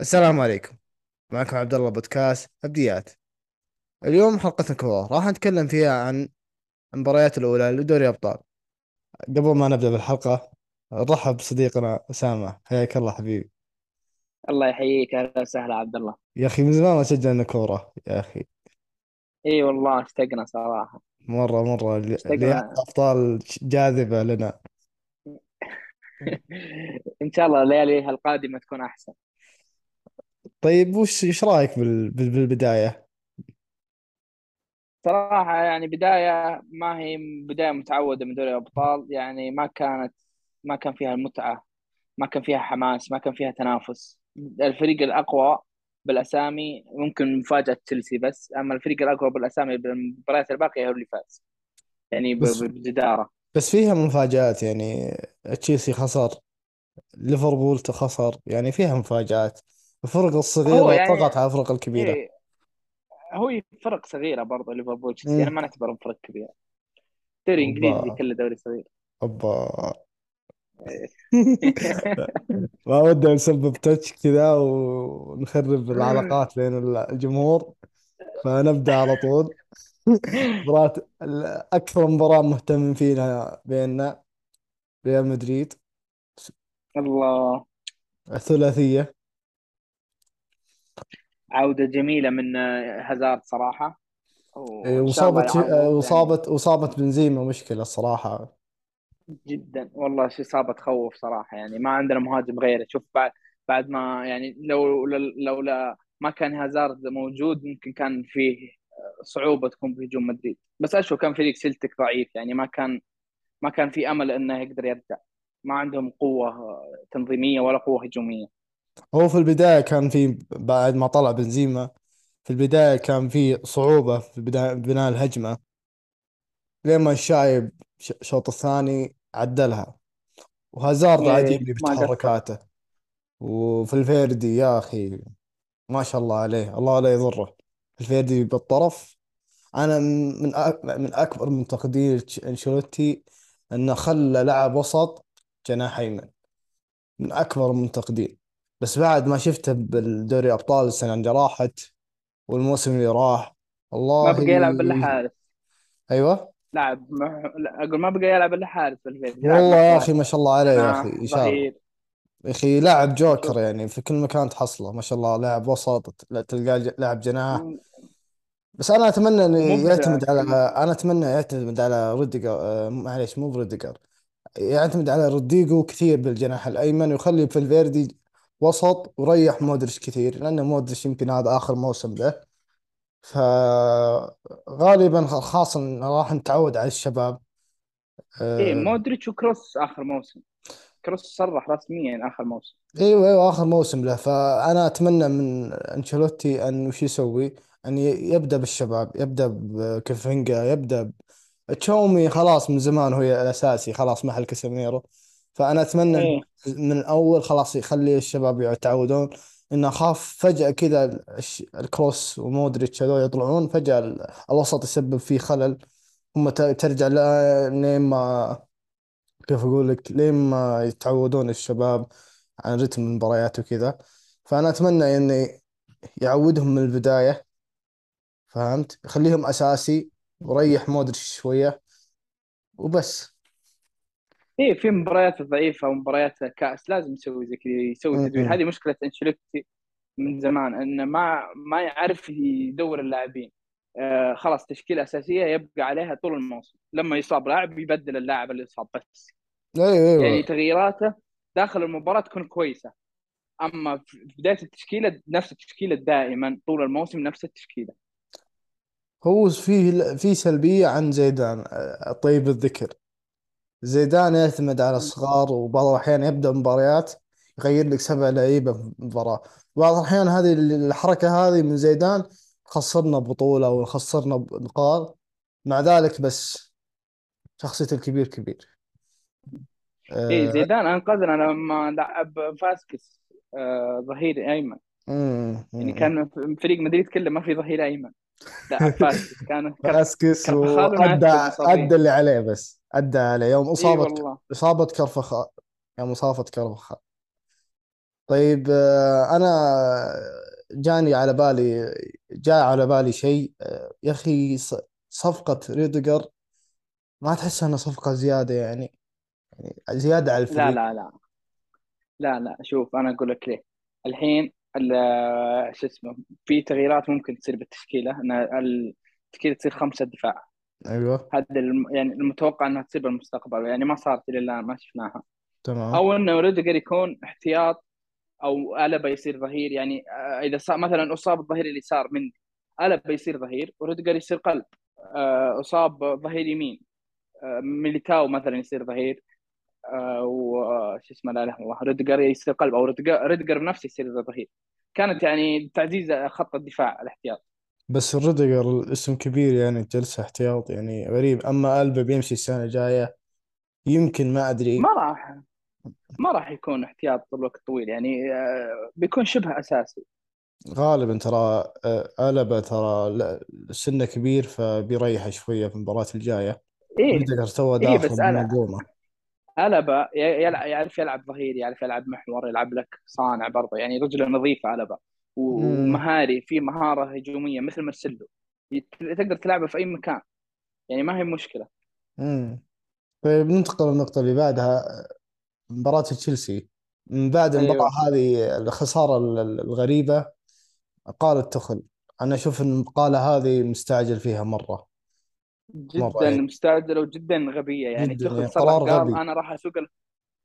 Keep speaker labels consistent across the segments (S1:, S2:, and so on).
S1: السلام عليكم. معكم عبد الله بودكاست أبديات. اليوم حلقتنا كورة راح نتكلم فيها عن المباريات الأولى لدوري أبطال. قبل ما نبدأ بالحلقة نرحب بصديقنا أسامة. حياك الله حبيبي.
S2: الله يحييك. أهلا وسهلا عبد الله.
S1: يا أخي من زمان ما سجلنا كورة يا أخي.
S2: إي والله اشتقنا صراحة.
S1: مرة مرة. ليالي
S2: اشتقنا
S1: الأبطال جاذبة لنا.
S2: إن شاء الله الليالي القادمة تكون أحسن.
S1: طيب وش إيش رأيك بال... بال- بالبداية؟
S2: صراحة يعني بداية ما هي بداية متعودة من دوري الأبطال يعني ما كانت ما كان فيها المتعة ما كان فيها حماس ما كان فيها تنافس. الفريق الأقوى بالأسامي ممكن مفاجأة تشيلسي بس أما الفريق الأقوى بالأسامي بالمباريات الباقية هو اللي فاز. يعني
S1: بس
S2: ب- بجدارة.
S1: بس فيها مفاجآت يعني تشيلسي خسر ليفربول خسر يعني فيها مفاجآت. الفرق
S2: هو
S1: الصغيرة
S2: يعني
S1: طغت على الفرق الكبيرة.
S2: إيه. هو فرق صغيرة برضه ليفربول تشيلسي.
S1: مم.
S2: يعني ما نعتبرهم فرق كبيرة. دوري
S1: إنجليزي
S2: كله دوري صغير.
S1: أوبا. ما ودنا نسبب تاتش كذا ونخرب العلاقات بين الجمهور. فنبدأ على طول. مباراة أكثر مباراة مهتم فيها بيننا ريال مدريد.
S2: الله.
S1: الثلاثية.
S2: عودة جميلة من هازارد الله
S1: وصابت وصابت وصابت بنزيما مشكلة الصراحة.
S2: جدا. والله شيء صعب تخوف صراحة يعني. ما عندنا مهاجم غيره. شوف بعد بعد ما يعني لو لولا ما كان هازارد موجود ممكن كان فيه صعوبة تكون في هجوم مدريد. بس أشوف كان فريق سلتك ضعيف يعني. ما كان ما كان في أمل إنه يقدر يرجع. ما عندهم قوة آه، تنظيمية ولا قوة هجومية.
S1: هو في البداية كان في بعد ما طلع بنزيما في البداية كان في صعوبة في بناء الهجمة لما الشايب ش- الشوط الثاني عدلها. وهازارد
S2: إيه
S1: عجيب
S2: ما قصر
S1: بتحركاته. وفي الفيردي يا أخي ما شاء الله عليه الله لا يضره. الفيردي بالطرف. أنا من من أك- من أكبر منتقدين أنشيلوتي أنه خلى لاعب وسط جناح أيمن. من أكبر المنتقدين بس بعد ما شفته بالدوري أبطال السنة اللي راحت والموسم اللي راح
S2: ما
S1: والله
S2: بقى يلعب إلا حارس.
S1: أيوه.
S2: لاعب مح... لا أقول ما بقى يلعب إلا حارس
S1: والله يا أخي ما شاء الله عليه يا
S2: جناح
S1: أخي إشارة
S2: ظهير.
S1: يا أخي لاعب جوكر يعني في كل مكان تحصله ما شاء الله لاعب وسط تلقاه لاعب جناح. بس أنا أتمنى
S2: إنه
S1: يعتمد على أنا أتمنى يعتمد على روديجر آه، معليش مو بروديجر. يعتمد على رودريجو كثير بالجناح الأيمن ويخلي فالفيردي وسط وريح مودريتش كثير لأن مودريتش يمكن هذا آخر موسم له فغالبا خلاص راح نتعود على الشباب.
S2: إيه
S1: آه،
S2: مودريتش وكروس آخر موسم. كروس صرح رسميا آخر موسم.
S1: إيوه إيوه آخر موسم له. فأنا أتمنى من أنشيلوتي أن وش يسوي؟ أن ي- يبدأ بالشباب يبدأ بكامافينجا يبدأ ب- تشواميني خلاص من زمان هو الأساسي خلاص محل كاسيميرو. فأنا أتمنى إنه
S2: إيه
S1: من الأول خلاص يخلي الشباب يتعودون إنه اخاف فجأة كذا الكروس ومودريتش هذول يطلعون فجأة ال- الوسط يسبب فيه خلل. هم ترجع لين ما كيف أقول لك؟ لين ما يتعودون الشباب عن رتم المباريات وكذا. فأنا أتمنى اني يعودهم من البداية فهمت؟ يخليهم أساسي وريح مودريتش شوية وبس.
S2: إيه في مباريات ضعيفة ومباريات كأس لازم يسوي زي كذا يسوي تدوير. هذه مشكلة أنشيلوتي من زمان انه ما ما يعرف يدور اللاعبين. آه خلاص تشكيلة أساسية يبقى عليها طول الموسم. لما يصاب لاعب يبدل اللاعب اللي يصاب بس.
S1: أيوه
S2: يعني
S1: أيوه
S2: تغييراته داخل المباراة تكون كويسة. أما في بداية التشكيلة نفس التشكيلة دائما طول الموسم نفس التشكيلة.
S1: هو فيه في سلبية عن زيدان آه، طيب الذكر. زيدان يعتمد على الصغار وبعض الأحيان يبدأ مباريات يغير لك سبع لعيبة في مباراة. بعض الأحيان هذه الحركة هذه من زيدان خسرنا بطولة وخسرنا نقاط مع ذلك بس شخصية الكبير كبير.
S2: إيه
S1: آه
S2: زيدان أنقذنا لما لعب فاسكس آه ظهير أيمن.
S1: مم،
S2: يعني. كان فريق مدريد كله ما في ظهير أيمن. لعب فاسكس كان
S1: فاسكس أدى
S2: مصابين
S1: اللي عليه بس. أدى عليه يوم
S2: إيه والله.
S1: إصابة كرفخاء يوم أصابة كرفخاء طيب آه، أنا جاني على بالي جاء على بالي شيء آه، يا أخي ص- صفقة ريديجر ما تحس إنها صفقة زيادة يعني؟ يعني زيادة على
S2: لا
S1: الفريق.
S2: لا لا. لا لا. شوف أنا أقول لك ليه. الحين ال- شو اسمه في تغييرات ممكن تصير بالتشكيلة إن التشكيلة تصير خمسة دفاع.
S1: أيوه.
S2: هذا الم... يعني المتوقع إنها تصير بالمستقبل يعني ما صارت إلى الآن ما شفناها.
S1: تمام.
S2: أو إنه روديجر يكون احتياط أو ألابا يصير ظهير يعني آه، إذا صار مثلا أصاب الظهير اليسار مني ألابا يصير ظهير وروديجر يصير قلب. آه، أصاب ظهير يمين آه، ميليتاو مثلا يصير ظهير. وش اسمه لا إله إلا الله روديجر يصير قلب أو روديجر روديجر بنفسه يصير ظهير. كانت يعني تعزيز خط الدفاع الاحتياط.
S1: بس روديجر الاسم كبير يعني جلسة احتياط يعني غريب. أما ألابا بيمشي السنة الجاية يمكن ما أدري.
S2: ما راح ما راح يكون احتياط الوقت طويل يعني آه، بيكون شبه أساسي.
S1: غالبا ترى آه، ألبا ترى لا- سنه كبير فبيريح شوية في المباراة الجاية.
S2: إيه.
S1: ريديجر توه
S2: إيه
S1: داخل
S2: بس ألبا يلعب يعرف يلعب ظهير يعرف يلعب محور يلعب لك صانع برضه يعني رجلة نظيفة ألبا.
S1: امم
S2: ومهاري في مهارة هجومية مثل مرسلو تقدر تلعبه في أي مكان. يعني ما هي مشكلة.
S1: امم طيب ننتقل للنقطة اللي بعدها. مباراة تشيلسي. من بعد المباراة
S2: أيوه
S1: هذه الخسارة ال- ال- الغريبة قال التخل. أنا أشوف أن المقالة هذه مستعجل فيها مرة. مرة
S2: جدا
S1: يعني.
S2: مستعجلة وجدا غبية. يعني
S1: جدا يعني قرار
S2: قال
S1: غبي.
S2: أنا راح أسوق ال-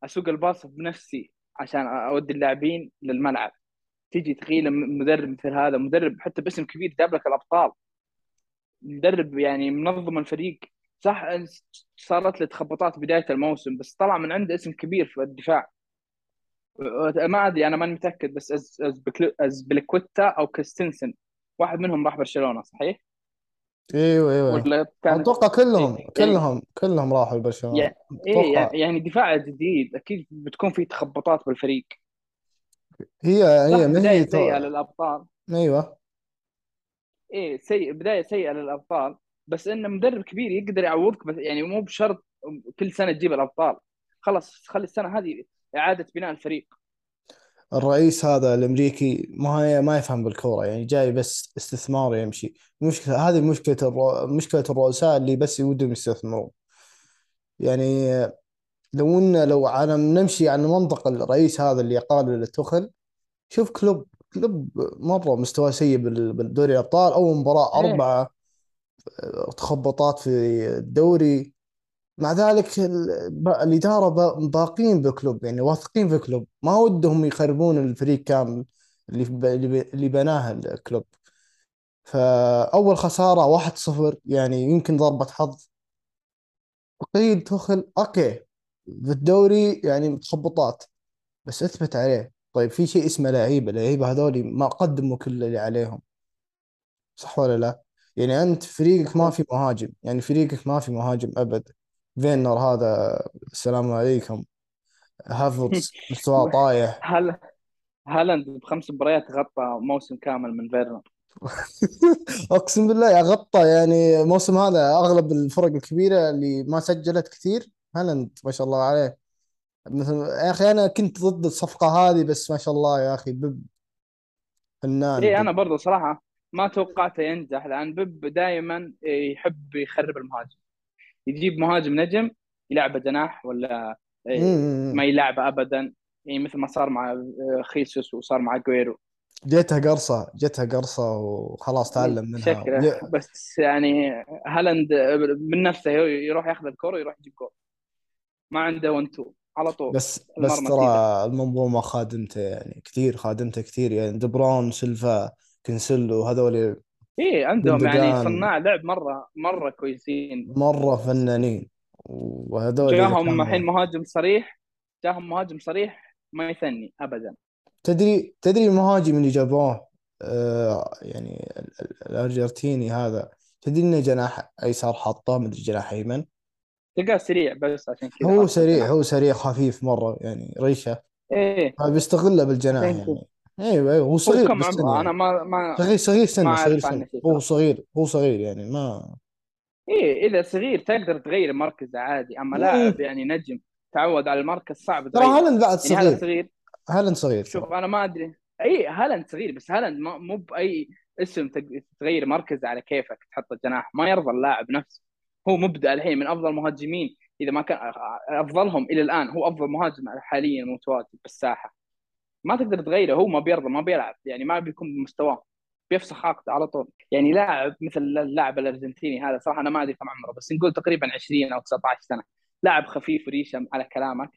S2: أسوق الباص بنفسي عشان أودي اللاعبين للملعب. تيجي تخيل م- مدرب مثل هذا مدرب حتى باسم كبير جاب لك الأبطال. مدرب يعني منظم الفريق. صح صارت له تخبطات بداية الموسم بس طلع من عنده اسم كبير في الدفاع. ما أدري أنا ماني متأكد بس أز أزبلكويتا أو كريستنسن. واحد منهم راح برشلونة صحيح؟
S1: إيوه إيوه.
S2: ولا كان
S1: أتوقع
S2: إيه
S1: كلهم
S2: يعني
S1: كلهم كلهم راحوا
S2: يعني
S1: أتوقع.
S2: يعني يعني دفاع جديد. أكيد بتكون في تخبطات بالفريق.
S1: هي هي
S2: صح
S1: ما هي
S2: بداية سيئة
S1: تو...
S2: للأبطال.
S1: أيوه.
S2: إيه سيء بداية سيئة للأبطال. بس انه مدرب كبير يقدر يعوضك بس يعني مو بشرط كل سنة تجيب الأبطال. خلاص خلي السنة هذه إعادة بناء الفريق.
S1: الرئيس هذا الأمريكي ما هي ما يفهم بالكورة يعني جاي بس استثمار يمشي. مشكلة هذه مشكلة الرو... مشكلة الرؤساء اللي بس يودهم يستثمرون. يعني لو إن لو على نمشي على منطق الرئيس هذا اللي قال لتوخل شوف كلوب كلوب مرة مستواه سيء بال- بالدوري الأبطال أول مباراة
S2: إيه.
S1: أربعة تخبطات في الدوري. مع ذلك ال- ب- الإدارة با- باقين بكلوب يعني واثقين في كلوب. ما ودهم يخربون الفريق كامل اللي اللي بناه الكلوب. فأول خسارة 1-0 يعني يمكن ضربة حظ. أقيل توخل okay. في الدوري يعني متخبطات. بس اثبت عليه. طيب في شيء اسمه لعيبة. اللعيبة هذول ما قدموا كل اللي عليهم. صح ولا لا؟ يعني أنت فريقك ما في مهاجم. يعني فريقك ما في مهاجم أبد. فيرنر هذا السلام عليكم. هافرتز مستواه طايح.
S2: هل هالاند بخمس مباريات غطى موسم كامل من فيرنر.
S1: أقسم بالله يا غطى. يعني الموسم هذا أغلب الفرق الكبيرة اللي ما سجلت كثير هالاند ما شاء الله عليه. مثل يا أخي أنا كنت ضد الصفقة هذه بس ما شاء الله يا أخي بيب فنان بيب
S2: أنا برضو صراحة ما توقعته ينجح لأن بيب دائما يحب يخرب المهاجم. يجيب مهاجم نجم يلعبه جناح ولا إيه، ما يلعبه ابدا. يعني مثل ما صار مع آه، خيسوس وصار مع جويرو
S1: جتها قرصة جتها قرصة وخلاص
S2: إيه،
S1: تعلم منها.
S2: شكله. بس يعني هالاند من نفسه يروح ياخذ الكرة ويروح يجيب جول. ما عنده one two على طول
S1: بس بس ترى المنظومة خادمته يعني كثير خادمته كثير. يعني دي بروين سيلفا كنسلو هذول
S2: إيه عندهم يعني صناع لعب مرة مرة كويسين.
S1: مرة فنانين. وهذول
S2: جاهم الحين مهاجم صريح جاهم مهاجم صريح ما يثني ابدا.
S1: تدري تدري المهاجم اللي جابوه آه يعني ال- ال- الأرجنتيني هذا تدري إنه جناح أيسر حطه مدري جناح أيمن؟
S2: تلقاه سريع بس عشان كذا
S1: هو سريع هو سريع خفيف مرة يعني ريشة.
S2: إيه.
S1: فبيستغله بالجناح يعني. أيوه أيوه هو صغير
S2: كم عمره؟ أنا
S1: يعني.
S2: ما ما
S1: صغير صغير سنة صغير
S2: سنة.
S1: هو صغير هو صغير يعني ما
S2: إيه إذا صغير تقدر تغير مركزه عادي أما
S1: مم.
S2: لاعب يعني نجم تعود على المركز صعب
S1: ترى هالاند بعد
S2: يعني هذا
S1: صغير.
S2: صغير.
S1: هالاند صغير
S2: شوف أنا ما أدري. إي هالاند صغير بس هالاند مو بأي اسم تغير مركز على كيفك تحط الجناح. ما يرضى اللاعب نفسه. هو مبدع الحين من أفضل المهاجمين إذا ما كان أفضلهم إلى الآن هو أفضل مهاجم حاليا متواجد بالساحة. ما تقدر تغيره هو ما بيرضى ما بيلعب يعني ما بيكون بمستواه بيفسخ عقده على طول. يعني لاعب مثل اللاعب الأرجنتيني هذا صراحة أنا ما أدري كم عمره بس نقول تقريبا 20 أو 19 سنة. لاعب خفيف وريشه على كلامك.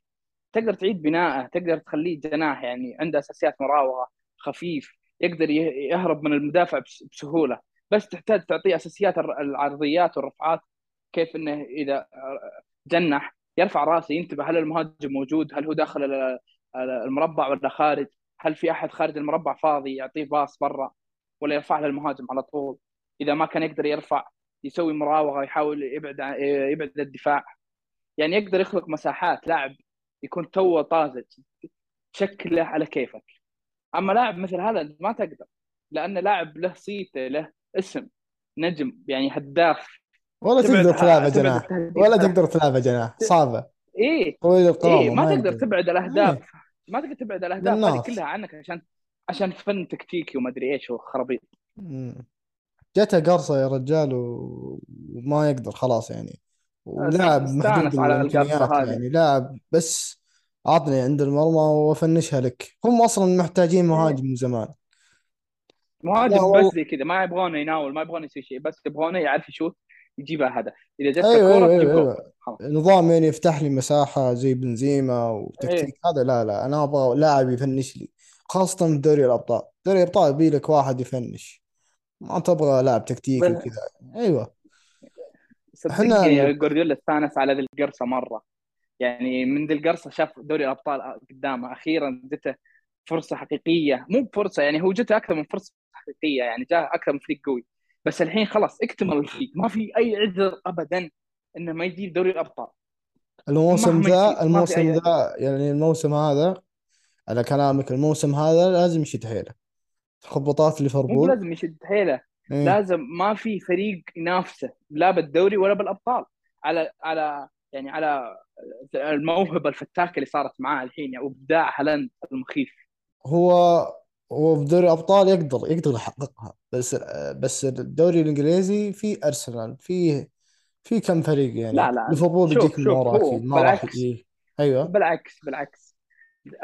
S2: تقدر تعيد بناءه تقدر تخليه جناح يعني عنده أساسيات مراوغة خفيف يقدر يه- يهرب من المدافع بس- بسهولة. بس تحتاج تعطيه أساسيات العرضيات والرفعات كيف إنه إذا جنح يرفع رأسه ينتبه هل المهاجم موجود؟ هل هو داخل ال- ال- المربع ولا خارج؟ هل في أحد خارج المربع فاضي يعطيه باص برا ولا يرفع للمهاجم على طول؟ إذا ما كان يقدر يرفع يسوي مراوغة يحاول يبعد يبعد الدفاع. يعني يقدر يخلق مساحات لاعب يكون توه طازج تشكله على كيفك. أما لاعب مثل هذا ما تقدر لأن لاعب له صيته له اسم نجم يعني هداف.
S1: ولا
S2: تبعد
S1: تقدر
S2: تبعد
S1: جناح. ولا. تقدر تلعبه جناح. صعبة.
S2: إيه.
S1: طويل القامة
S2: ما تقدر تبعد
S1: إيه.
S2: الأهداف. ما تقدر تبعد الأهداف. هذه كلها عنك عشان عشان فن تكتيكي وما أدري إيش وخرابيط.
S1: جته قرصة يا رجال وما يقدر خلاص يعني. ولاعب محدود
S2: على
S1: القرصة
S2: هذه.
S1: يعني. لاعب بس عطني عند المرمى وأفنشها لك. هم أصلا محتاجين مهاجم من زمان.
S2: مهاجم بس زي كذا. ما يبغونه يناول ما يبغونه يسوي شيء. بس يبغونه يعرف يشوت. يجيبها هدف إذا جتك كورة
S1: أيوه
S2: تجيب
S1: أيوه,
S2: جول.
S1: أيوة.
S2: خلاص.
S1: نظام يعني يفتح لي مساحة زي بنزيما
S2: إيه.
S1: وتكتيك. هذا لا لا أنا أبغى لاعب يفنش لي خاصة في دوري الأبطال. دوري الأبطال يبي لك واحد يفنش. ما تبغى لاعب تكتيكي
S2: بس
S1: وكذا. أيوه. إحنا.
S2: جوارديولا استانس على ذي القرصة مرة. يعني من ذي القرصة شاف دوري الأبطال قدامه. أخيرا جته فرصة حقيقية. مو بفرصة يعني هو جته أكثر من فرصة حقيقية. يعني جاء أكثر من فريق قوي. بس الحين خلاص اكتمل الفريق. ما في أي عذر ابدا إنه ما يجيب دوري الأبطال.
S1: الموسم ذا الموسم ذا يعني الموسم هذا على كلامك الموسم هذا لازم يشد حيله. خبطات
S2: مو
S1: ليفربول.
S2: بلازم يشد حيله.
S1: إيه.
S2: لازم ما في فريق ينافسه لا بالدوري ولا بالأبطال. على على يعني على الموهبة الفتاكة اللي صارت معاه الحين يعني وابداع هالاند المخيف.
S1: هو هو في دوري الأبطال يقدر يقدر يحققها. بس بس الدوري الإنجليزي في أرسنال في في كم فريق يعني.
S2: لا لا.
S1: ليفربول
S2: شوف
S1: يجيك من
S2: شوف
S1: ورا
S2: هو
S1: أكيد ما راح أيوه.
S2: بالعكس بالعكس.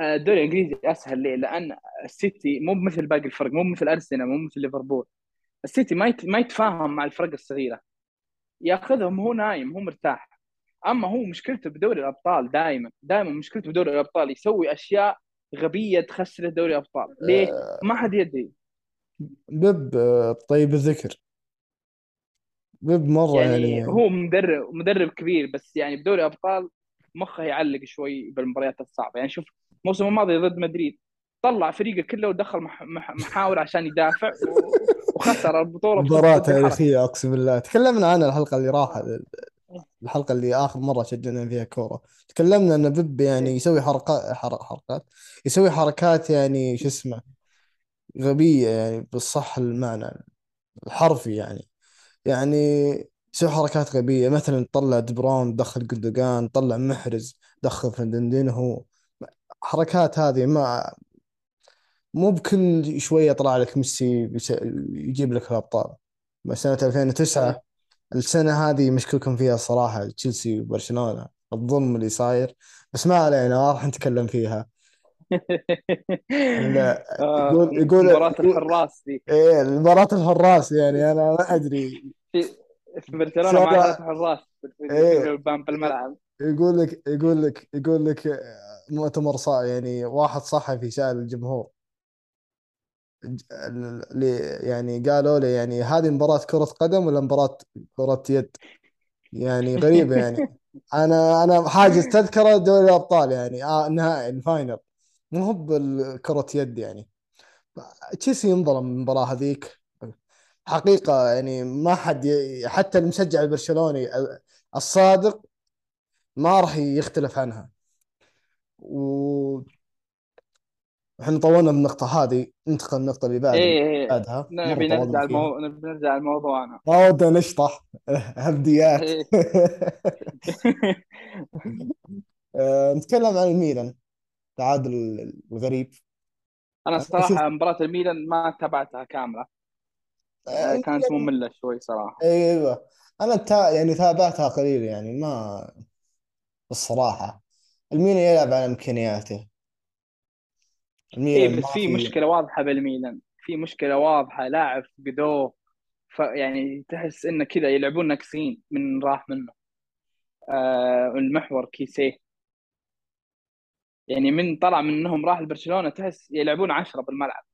S2: الدوري الإنجليزي أسهل ليه؟ لأن السيتي مو مثل باقي الفرق مو مثل أرسنال مو مثل ليفربول. السيتي ما. ما يتفاهم مع الفرق الصغيرة. ياخذهم هو نايم هو مرتاح. أما هو مشكلته بدوري الأبطال دائما دائما مشكلته بدوري الأبطال يسوي أشياء غبية تخسر دوري الابطال ليه؟
S1: آه،
S2: ما حد يدري.
S1: بيب طيب الذكر بيب مرة
S2: يعني
S1: يعني
S2: هو مدرب مدرب كبير بس يعني بدوري أبطال مخه يعلق شوي بالمباريات الصعبة. يعني شوف الموسم الماضي ضد مدريد طلع فريقه كله ودخل مح... مح... محاور عشان يدافع و... وخسر البطولة. الحركه
S1: تاريخية أقسم بالله. تكلمنا عنها الحلقة اللي راحت. الحلقة اللي آخر مرة سجلنا فيها كورة. تكلمنا أن بيب يعني
S2: إيه.
S1: يسوي حركات حر- حركات. يسوي حركات يعني شو اسمه غبية يعني بالصح المعنى الحرفي يعني. يعني يسوي حركات غبية مثلا طلع دي بروين دخل جندوجان طلع محرز دخل فردينهو حركات هذه ما مو بكل شوية يطلع لك ميسي يجيب لك الأبطال. بس سنة 2009
S2: إيه.
S1: السنة هذه مشكلكم فيها الصراحة تشيلسي وبرشلونة الظلم اللي صاير. بس ما علينا ما راح نتكلم فيها. لا
S2: آه،
S1: يقول يقول
S2: مباراة الحراس دي.
S1: إيه مباراة الحراس يعني أنا ما أدري.
S2: في مع
S1: سنة
S2: ثلاث حراس في الملعب.
S1: يقول لك يقول لك يقول لك مؤتمر صا يعني واحد صحفي سأل الجمهور يعني قالوا له يعني هذه مباراة كرة قدم ولا مباراة كرة يد؟ يعني غريبة يعني. أنا أنا حاجز تذكرة دوري الأبطال يعني آه النهائي الفاينل. مو هو بالكرة يد يعني. تشيلسي انظلم المباراة هذيك؟ حقيقة يعني ما حد. حتى المشجع البرشلوني الصادق ما راح يختلف عنها. و إحنا طولنا بالنقطة هذه ننتقل للنقطة اللي بعد
S2: إيه إيه
S1: بعدها. مرة
S2: نبي نرجع المو... نبي نرجع لموضوعنا
S1: ما ودنا نشطح. هبديات.
S2: إيه.
S1: آه، نتكلم عن الميلان تعادل الغريب. أنا أشوف
S2: الصراحه مباراة الميلان ما تابعتها كاملة.
S1: آه،
S2: آه، كانت
S1: الميلان
S2: مملة شوي صراحة.
S1: أيوه. أنا تا يعني تابعتها قليل يعني ما الصراحة. الميلان يلعب على إمكانياته. الميلان
S2: إيه بس في مشكلة واضحة بالميلان. في مشكلة واضحة لاعب فقدوه فيعني تحس إنه كذا يلعبون ناقصين من راح منه. آه المحور كيسيه. يعني من طلع منهم راح لبرشلونة تحس يلعبون عشرة بالملعب.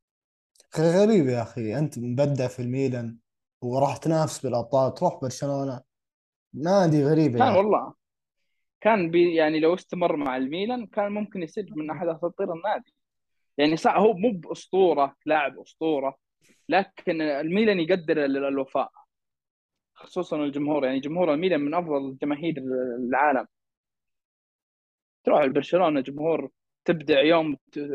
S1: غريب يا أخي أنت مبدع في الميلان وراح تنافس بالأبطال تروح برشلونة. نادي غريبة
S2: كان
S1: أخي.
S2: والله كان بي يعني لو استمر مع الميلان كان ممكن يصير من أحد أساطير النادي. يعني صح هو مو بأسطورة لاعب أسطورة لكن الميلان يقدر ال- الوفاء خصوصا الجمهور. يعني جمهور الميلان من أفضل جماهير العالم. تروح لبرشلونه جمهور تبدع يوم ت-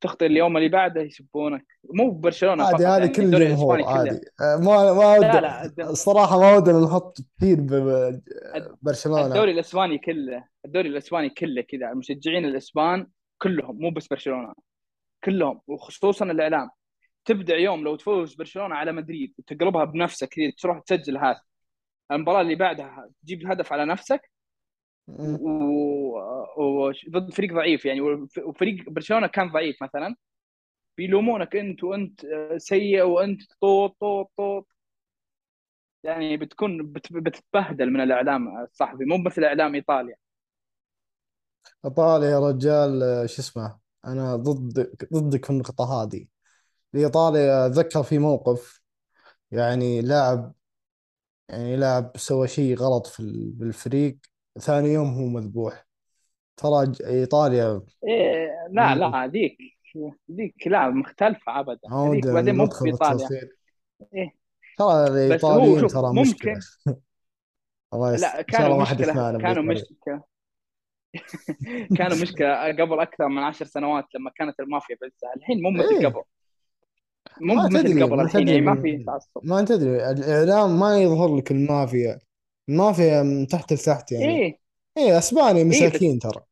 S2: تخطئ اليوم اللي بعده يسبونك. مو برشلونة
S1: عادي هذه
S2: يعني
S1: كل الجمهور عادي. آه، ما ما
S2: لا
S1: ود
S2: لا الد-
S1: الصراحة ما ودنا نحط كثير ببرشلونة
S2: الدوري الإسباني كله الدوري الإسباني كله كذا. المشجعين الإسبان كلهم مو بس برشلونة. كلهم وخصوصا الإعلام. تبدع يوم لو تفوز برشلونة على مدريد وتقلبها بنفسك كذا تروح تسجل هات المباراة اللي بعدها تجيب هدف على نفسك. وضد فريق ضعيف يعني وفريق برشلونة كان ضعيف مثلا. بيلومونك أنت وأنت سيء وأنت طوط طوط طوط. يعني بتكون بت- بتتبهدل من الإعلام الصحفي مو مثل اعلام إيطاليا.
S1: إيطاليا يا رجال آه، شو اسمه؟ أنا ضد ضدك في النقطة هذه. ايطاليا أتذكر في موقف يعني لاعب يعني لاعب سوى شيء غلط في ال- بالفريق ثاني يوم هو مذبوح. ترى ج- إيطاليا
S2: إيه لا
S1: مم.
S2: لا ذيك ذيك لا مختلفة ابدا.
S1: ما
S2: هذيك بعدين مو
S1: ندخل في
S2: بايطاليا
S1: التفصيل
S2: إيه.
S1: ترى
S2: بس هو
S1: الإيطاليين
S2: شوف
S1: ترى مشكلة.
S2: ممكن
S1: الله يس...
S2: لا
S1: ان شاء
S2: كانوا
S1: الله ما حد
S2: مشكلة
S1: يسمعنا
S2: كانوا مشكلة. كانوا مشكلة قبل أكثر من عشر سنوات لما كانت المافيا بعزها الحين مو مثل
S1: إيه.
S2: قبل. مو
S1: ما
S2: مثل قبل الحين يعني ما في تعصب.
S1: ما تدري الإعلام ما يظهر لك المافيا. المافيا من تحت لتحت يعني.
S2: إيه.
S1: إيه أسباني
S2: إيه بس
S1: مساكين ترى.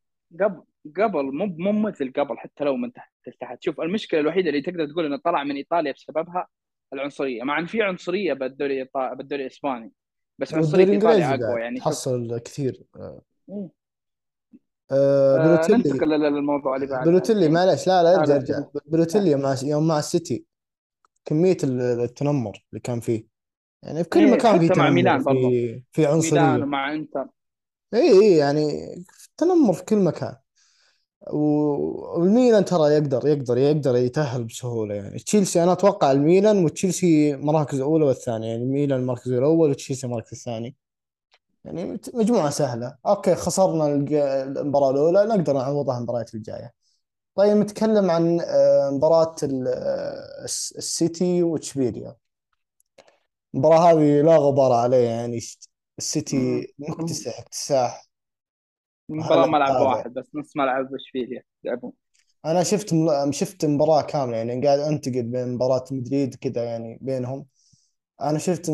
S2: قبل قبل مو مو مثل قبل حتى لو من تحت لتحت. شوف المشكلة الوحيدة اللي تقدر تقول إنه طلع من إيطاليا بسببها العنصرية. مع إن في عنصرية بالدوري بالدوري الإسباني بس عنصرية
S1: إيطاليا
S2: أقوى يعني.
S1: تحصل كثير.
S2: إيه.
S1: آه
S2: آه
S1: بالوتيلي.
S2: ننتقل للموضوع اللي بعدها
S1: بالوتيلي
S2: الحين
S1: معلش لا لا ارجع ارجع.
S2: بالوتيلي.
S1: مع يوم مع السيتي كمية ال- التنمر اللي كان فيه. يعني في كل
S2: إيه
S1: مكان في
S2: حتى مع
S1: تنمر
S2: ميلان برضو.
S1: في في
S2: ميلان
S1: عنصرية.
S2: ومع إنتر.
S1: اي اي يعني تنمر في كل مكان. و- والميلان ترى يقدر يقدر يقدر يتأهل بسهولة يعني. تشيلسي أنا أتوقع الميلان وتشيلسي مراكز أولى والثانية. يعني الميلان المركز الأول وتشيلسي المركز الثاني. يعني مجموعة سهلة. okay خسرنا المباراة الأولى نقدر نعوضها المباريات الجاية. طيب نتكلم عن آه، مباراة ال- آه، الس- السيتي واشبيليا المباراة هذه لا غبار عليها يعني السيتي. مكتسح اكتساح.
S2: المباراة
S1: هلا
S2: ملعب واحد بس نص ملعب اشبيليا يلعبون.
S1: أنا شفت شفت مباراة كاملة يعني قاعد انتقل بين مباراة مدريد كذا يعني بينهم. أنا شفت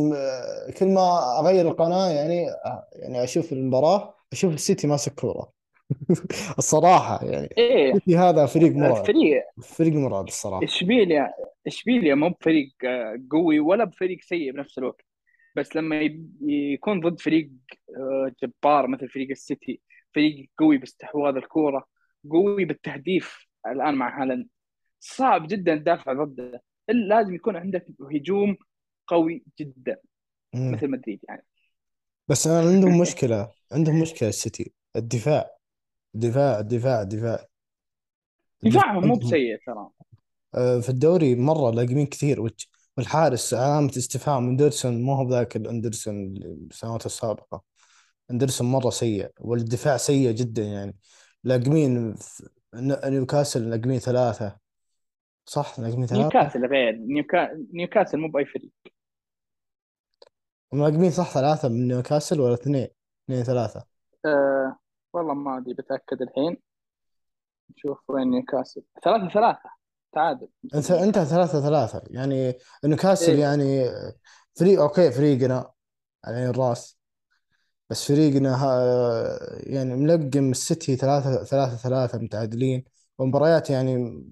S1: كل ما أغير القناة يعني يعني أشوف المباراة أشوف السيتي ماسك كورة. الصراحة يعني السيتي هذا فريق مرعب.
S2: الفريق.
S1: فريق مرعب الصراحة.
S2: إشبيليا إشبيليا مو بفريق آه، قوي ولا بفريق سيء بنفس الوقت. بس لما يكون ضد فريق آه، جبار مثل فريق السيتي فريق قوي باستحواذ الكورة قوي بالتهديف الآن مع هالاند صعب جدا تدافع ضده. إلا لازم يكون عندك هجوم قوي جدا
S1: مم.
S2: مثل مدريد يعني.
S1: بس أنا عندهم مشكلة عندهم مشكلة السيتي الدفاع الدفاع الدفاع الدفاع.
S2: دفاعهم مو بسيء ترى.
S1: آه، في الدوري مرة لاقمين كثير والحارس علامة استفهام. إندرسون ما هو ذاك الاندرسون السنوات السابقة. إندرسون مرة سيء والدفاع سيء جدا يعني. لاقمين نيوكاسل لاقمين ثلاثة. صح؟ لاقمين ثلاثة؟
S2: نيوكاسل غير نيوكا... نيوكاسل مو بأي فريق.
S1: هم لاقمين صح ثلاثة من نيوكاسل ولا اثنين؟ اثنين ثلاثة.
S2: أه... والله ما أدري بتأكد الحين. نشوف وين نيوكاسل. ثلاثة ثلاثة. تعادل.
S1: انت انت ثلاثة ثلاثة. يعني نيوكاسل
S2: إيه.
S1: يعني فريق okay فريقنا على الرأس. بس فريقنا ها يعني ملقم السيتي ثلاثة ثلاثة ثلاثة متعادلين. ومباريات يعني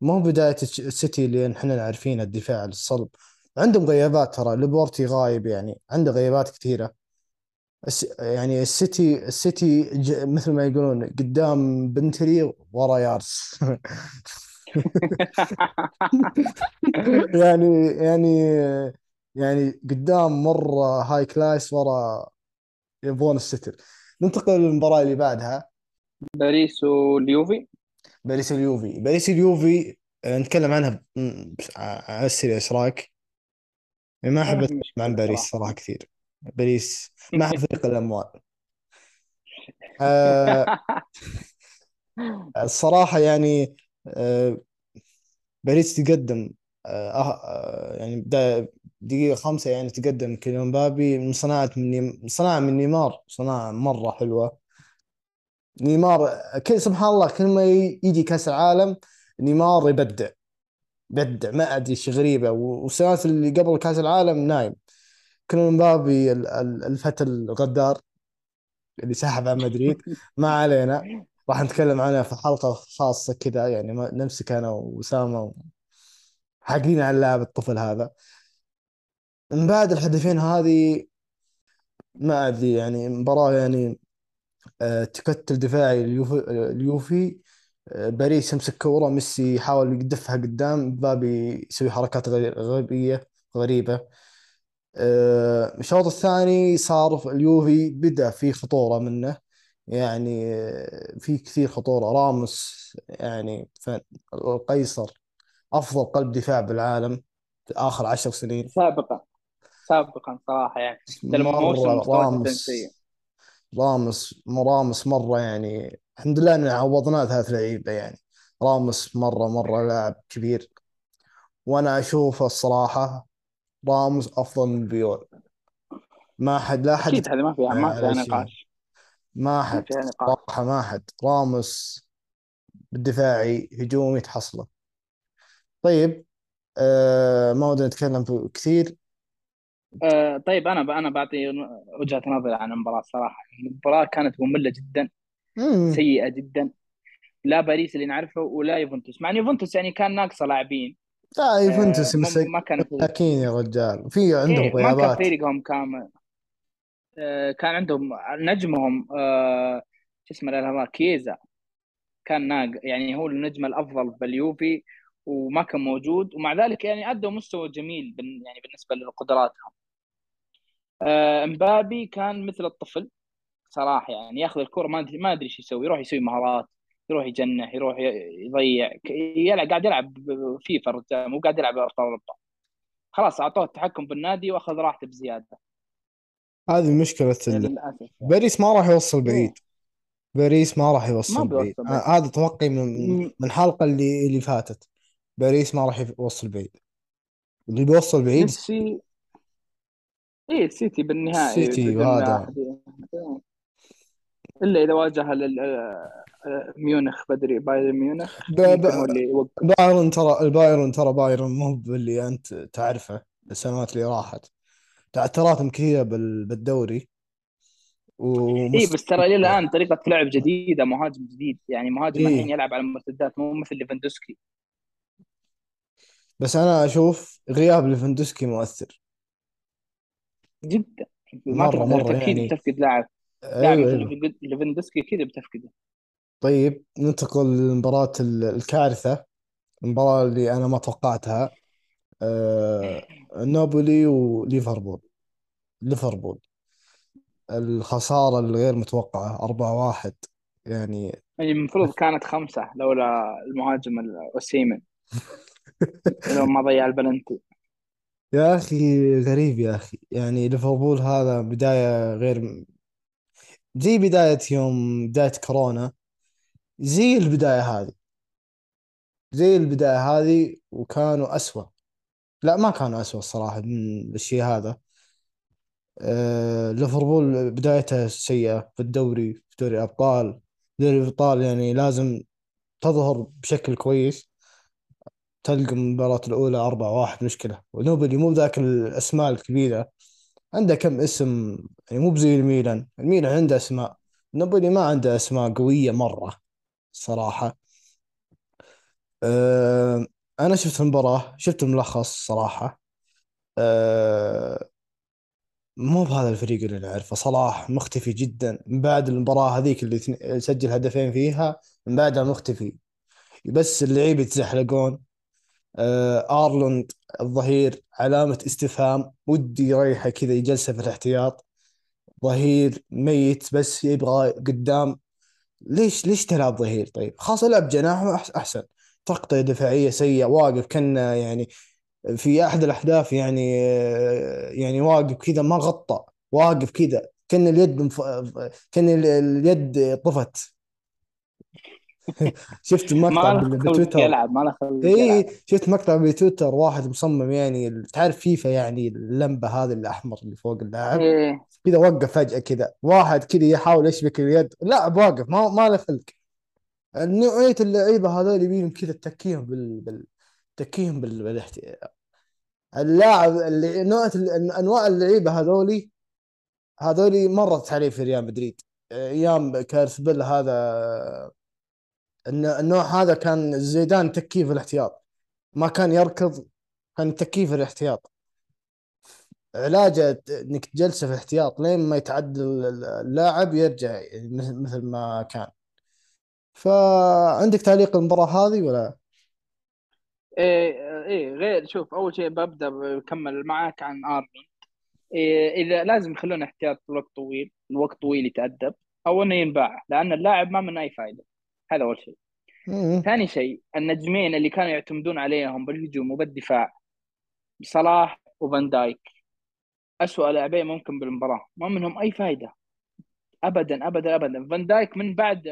S1: مو بداية السيتي اللي إحنا عارفينها الدفاع الصلب. عندهم غيابات ترى لابورتي غايب يعني عنده غيابات كثيرة. يعني السيتي السيتي مثل ما يقولون قدام بنتلي ورا ياريس. يعني يعني يعني قدام مرة high class ورا يبغون الستر ننتقل للمباراة اللي بعدها.
S2: باريس واليوفي.
S1: باريس اليوفي باريس اليوفي آه، نتكلم عنها على السريع إيش رأيك؟ ما أحب أتكلم عن باريس صراحة كثير. باريس ما أحب فريق الاموال آه الصراحة يعني آه باريس تقدم آه, آه يعني دقيقة خمسة يعني تقدم كيليان بابي من صناعة من صناعة من نيمار صناعة مرة حلوة. نيمار كل سبحان الله كل ما يجي كأس العالم نيمار يبدع. يبدع ما أدري إيش غريبة. والسنوات اللي قبل كأس العالم نايم. كل مبابي الفتى الغدار اللي سحب على مدريد. ما علينا. راح نتكلم عنها في حلقة خاصة كذا. يعني نمسك أنا وأسامة حاقين على اللاعب الطفل هذا. من بعد الهدفين هذه ما أدري يعني مباراة يعني آه، تكتل دفاعي اليوفي آه، باريس يمسك كورة ميسي يحاول يقدفها قدام بابي يسوي حركات غبية غريبة. آه، الشوط الثاني صار اليوفي بدأ في خطورة منه. يعني في كثير خطورة. راموس يعني القيصر أفضل قلب دفاع بالعالم في آخر عشر سنين.
S2: سابقا. سابقا صراحة يعني.
S1: راموس. راموس راموس مرة يعني الحمد لله ان عوضناه ثلاث لعيبة يعني. راموس مرة مرة لاعب كبير. وأنا أشوفه الصراحة راموس أفضل من بيول. ما حد لا حد
S2: أكيد هذا ما فيها ما فيها نقاش.
S1: ما حد صراحة ما حد. راموس بالدفاعي هجومي تحصله. طيب آه ما ودنا نتكلم كثير.
S2: آه طيب أنا أنا بعطي وجهة نظري عن المباراة صراحة. المباراة كانت مملة جدا.
S1: مم.
S2: سيئة جدا. لا باريس اللي نعرفه ولا يوفنتوس مع إن يوفنتوس يعني كان ناقصة لاعبين.
S1: لا يوفنتوس آه ما كان مساكين يا رجال. في عندهم
S2: إيه ما كان فريقهم كامل. آه كان عندهم نجمهم آه شو اسمه هذا؟ كيزا. كان ناق يعني هو النجم الأفضل باليوفي وما كان موجود. ومع ذلك يعني أدوا مستوى جميل يعني بالنسبة لقدراتهم. آه، إمبابي كان مثل الطفل. صراحة يعني ياخذ الكرة ما ادري ما أدري إيش يسوي يروح يسوي مهارات يروح يجنح يروح يضيع يلعب قاعد يلعب فيفا الرجال مو قاعد يلعب أبطال أوروبا. خلاص أعطوه التحكم بالنادي وأخذ راحته بزيادة.
S1: هذه مشكلة للأسف باريس ما راح يوصل. بعيد. باريس ما راح يوصل بعيد. هذا توقعي من من الحلقة اللي اللي فاتت. باريس ما راح يوصل بعيد. اللي بيوصل بعيد
S2: ميسي إيه السيتي بالنهائي
S1: السيتي
S2: إلا إذا واجه ميونخ بدري بايرن ميونخ
S1: بايرن ترى البايرن ترى بايرن مو باللي أنت تعرفه السنوات اللي راحت. تعثراتهم كثيره بالدوري.
S2: ومست... اي بس ترى إلى الآن طريقة لعب جديدة مهاجم جديد. يعني مهاجم إيه؟ الحين يلعب على المرتدات مو مثل ليفاندوسكي.
S1: بس أنا أشوف غياب ليفاندوسكي مؤثر.
S2: جدا. مرة مرة أكيد يعني. بتفقد لاعب. لاعب أيوة أيوة. أكيد بتفقده.
S1: طيب ننتقل لمباراة الكارثة المباراة اللي أنا ما توقعتها. آه نابولي وليفربول. ليفربول. الخسارة الغير متوقعة 4-1 يعني
S2: يعني المفروض كانت خمسة لولا المهاجم أوسيمن لو ما ضيع البلنتي.
S1: يا أخي غريب يا أخي. يعني ليفربول هذا بداية غير زي بداية يوم بداية كورونا زي البداية هذه. زي البداية هذه وكانوا أسوأ. لا ما كانوا أسوأ الصراحة من الشيء هذا. آه ليفربول بدايته سيئة في الدوري في دوري الأبطال. دوري الأبطال يعني لازم تظهر بشكل كويس. تلقى المباراة الأولى أربعة واحد مشكلة. ونوبلي مو ذاك الأسماء الكبيرة. عنده كم اسم؟ يعني مو بزي الميلان. الميلان عنده أسماء. نوبلي ما عنده أسماء قوية مرة صراحة. أه أنا شفت المباراة شفت الملخص صراحة. أه مو بهذا الفريق اللي نعرفه صلاح مختفي جدا. من بعد المباراة هذيك اللي سجل هدفين فيها من بعدها مختفي. بس اللعيبة يتزحلقون. أه أرلوند الظهير علامة استفهام ودي يريحه كذا يجلسه في الاحتياط. ظهير ميت بس يبغى قدام. ليش ليش تلعب ظهير؟ طيب خلاص العب جناح أحسن. تغطية دفاعية سيئة واقف كان يعني في أحد الاحداث يعني يعني واقف كذا ما غطى واقف كذا كأن اليد مف... كأن ال- اليد طفت. شفت مقطع بتويتر؟
S2: يلعب ما له خلق
S1: اي
S2: يلعب.
S1: شفت مقطع بتويتر واحد مصمم يعني تعرف فيفا يعني اللمبة هذه الأحمر اللي فوق اللاعب؟
S2: إيه.
S1: كذا وقف فجأة كذا واحد كذا يحاول يشبك اليد. لاعب واقف ما ما له خلق. نوعية اللعيبة هذول يبيهم كذا تكيهم بال, بال... تكيهم بال... اللاعب اللي نوع أنواع اللعيبة هذولي هذولي مرت علي في ريال مدريد. أيام كارث بيل هذا الن- النوع هذا كان زيدان تكيه في الاحتياط. ما كان يركض كان يتكيه في الاحتياط. علاجه إنك تجلسه في الاحتياط لين ما يتعدل اللاعب يرجع مثل مثل ما كان. فعندك تعليق المباراة هذه ولا؟
S2: إيه إيه غير شوف أول شيء ببدأ بكمل معك عن ارنولد إيه إذا لازم يخلونه احتياط لوقت طويل الوقت طويل يتأدب. أو انه ينباع لأن اللاعب ما منه أي فائده هذا أول شيء. ثاني شيء النجمين اللي كانوا يعتمدون عليهم بالهجوم وبالدفاع صلاح وفان دايك. أسوأ لاعبين ممكن بالمباراة ما منهم أي فائدة أبدا أبدا أبدا. فان دايك من بعد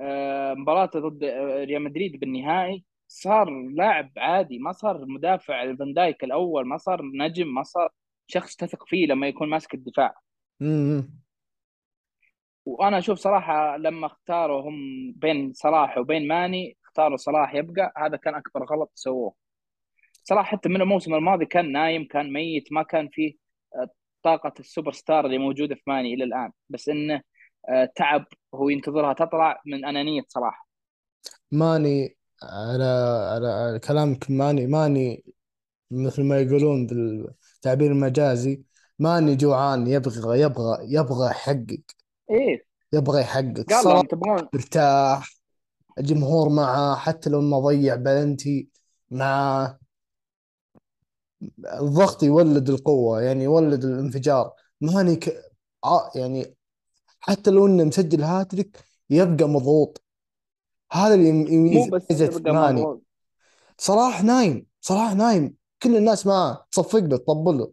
S2: آه، مباراته ضد آه، ريال مدريد بالنهائي صار لاعب عادي ما صار مدافع فان دايك الأول ما صار نجم ما صار شخص تثق فيه لما يكون ماسك الدفاع. وأنا أشوف صراحة لما اختاروا هم بين صلاح وبين ماني اختاروا صلاح يبقى هذا كان أكبر غلط سووه. صراحة حتى من الموسم الماضي كان نايم كان ميت ما كان فيه آه، طاقة السوبر ستار اللي موجودة في ماني إلى الآن. بس إنه آه، تعب هو ينتظرها تطلع من أنانية صلاح.
S1: ماني على على كلامك ماني ماني مثل ما يقولون بالتعبير المجازي ماني جوعان يبغى يبغى يبغى يحقق
S2: إيه.
S1: يبغى يحقق
S2: قال لهم تبغون
S1: مرتاح الجمهور معه حتى لو إنه ضيع بلنتي مع الضغط يولد القوة يعني يولد الانفجار. ماني ك... ع- يعني حتى لو إنه مسجل هاتريك يبقى مضغوط. هذا اللي يم-
S2: مو
S1: يميز
S2: بس يبقى
S1: ماني
S2: مضغوط.
S1: صلاح نايم صلاح نايم. كل الناس معاه تصفق له تطبل له.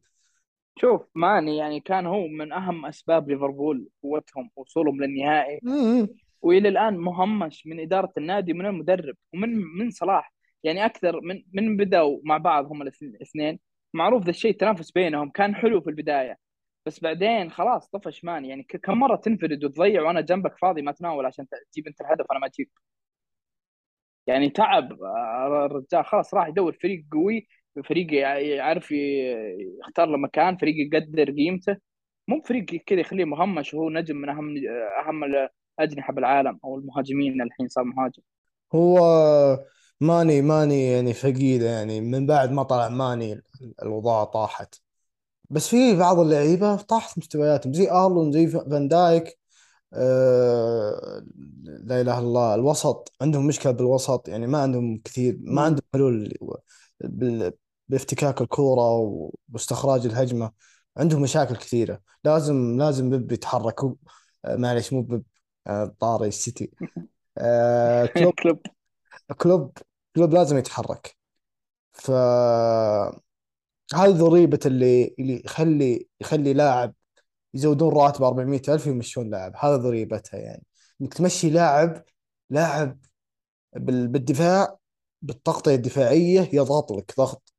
S2: شوف ماني يعني كان هو من أهم أسباب ليفربول قوتهم وصولهم للنهائي.
S1: مم.
S2: وإلى الآن مهمش من إدارة النادي ومن المدرب ومن من صلاح. يعني أكثر من من بدأوا مع بعض هم الاثنين. معروف ذا الشيء التنافس بينهم. كان حلو في البداية. بس بعدين خلاص طفش مان يعني كم مرة تنفرد وتضيع وأنا جنبك فاضي ما تناول عشان تجيب أنت الهدف أنا ما أجيب. يعني تعب آه، الرجال خلاص راح يدور فريق قوي. فريق يع- يعرف يختار له مكان فريق يقدر قيمته. مو فريق كذا يخليه مهمش وهو نجم من اهم أهم الأجنحة بالعالم أو المهاجمين الحين صار مهاجم.
S1: هو ماني ماني يعني فقيدة يعني. من بعد ما طلع ماني الوضع طاحت. بس في بعض اللعيبة طاحت مستوياتهم. زي آرلون زي فان دايك آه لا إله إلا الله. الوسط عندهم مشكلة بالوسط. يعني ما عندهم كثير ما. عندهم حلول بافتكاك الكورة واستخراج الهجمة عندهم مشاكل كثيرة. لازم لازم بيب يتحرك. آه، معلش مو بيب آه، طاري السيتي. آه، كلوب
S2: كلوب.
S1: كلوب كلوب لازم يتحرك. ف هذه ضريبة اللي اللي يخلي يخلي لاعب يزودون راتبه 400 ألف ويمشون لاعب. هذا ضريبتها يعني. إنك تمشي لاعب لاعب بال- بالدفاع بالتغطية الدفاعية يضغط لك ضغط.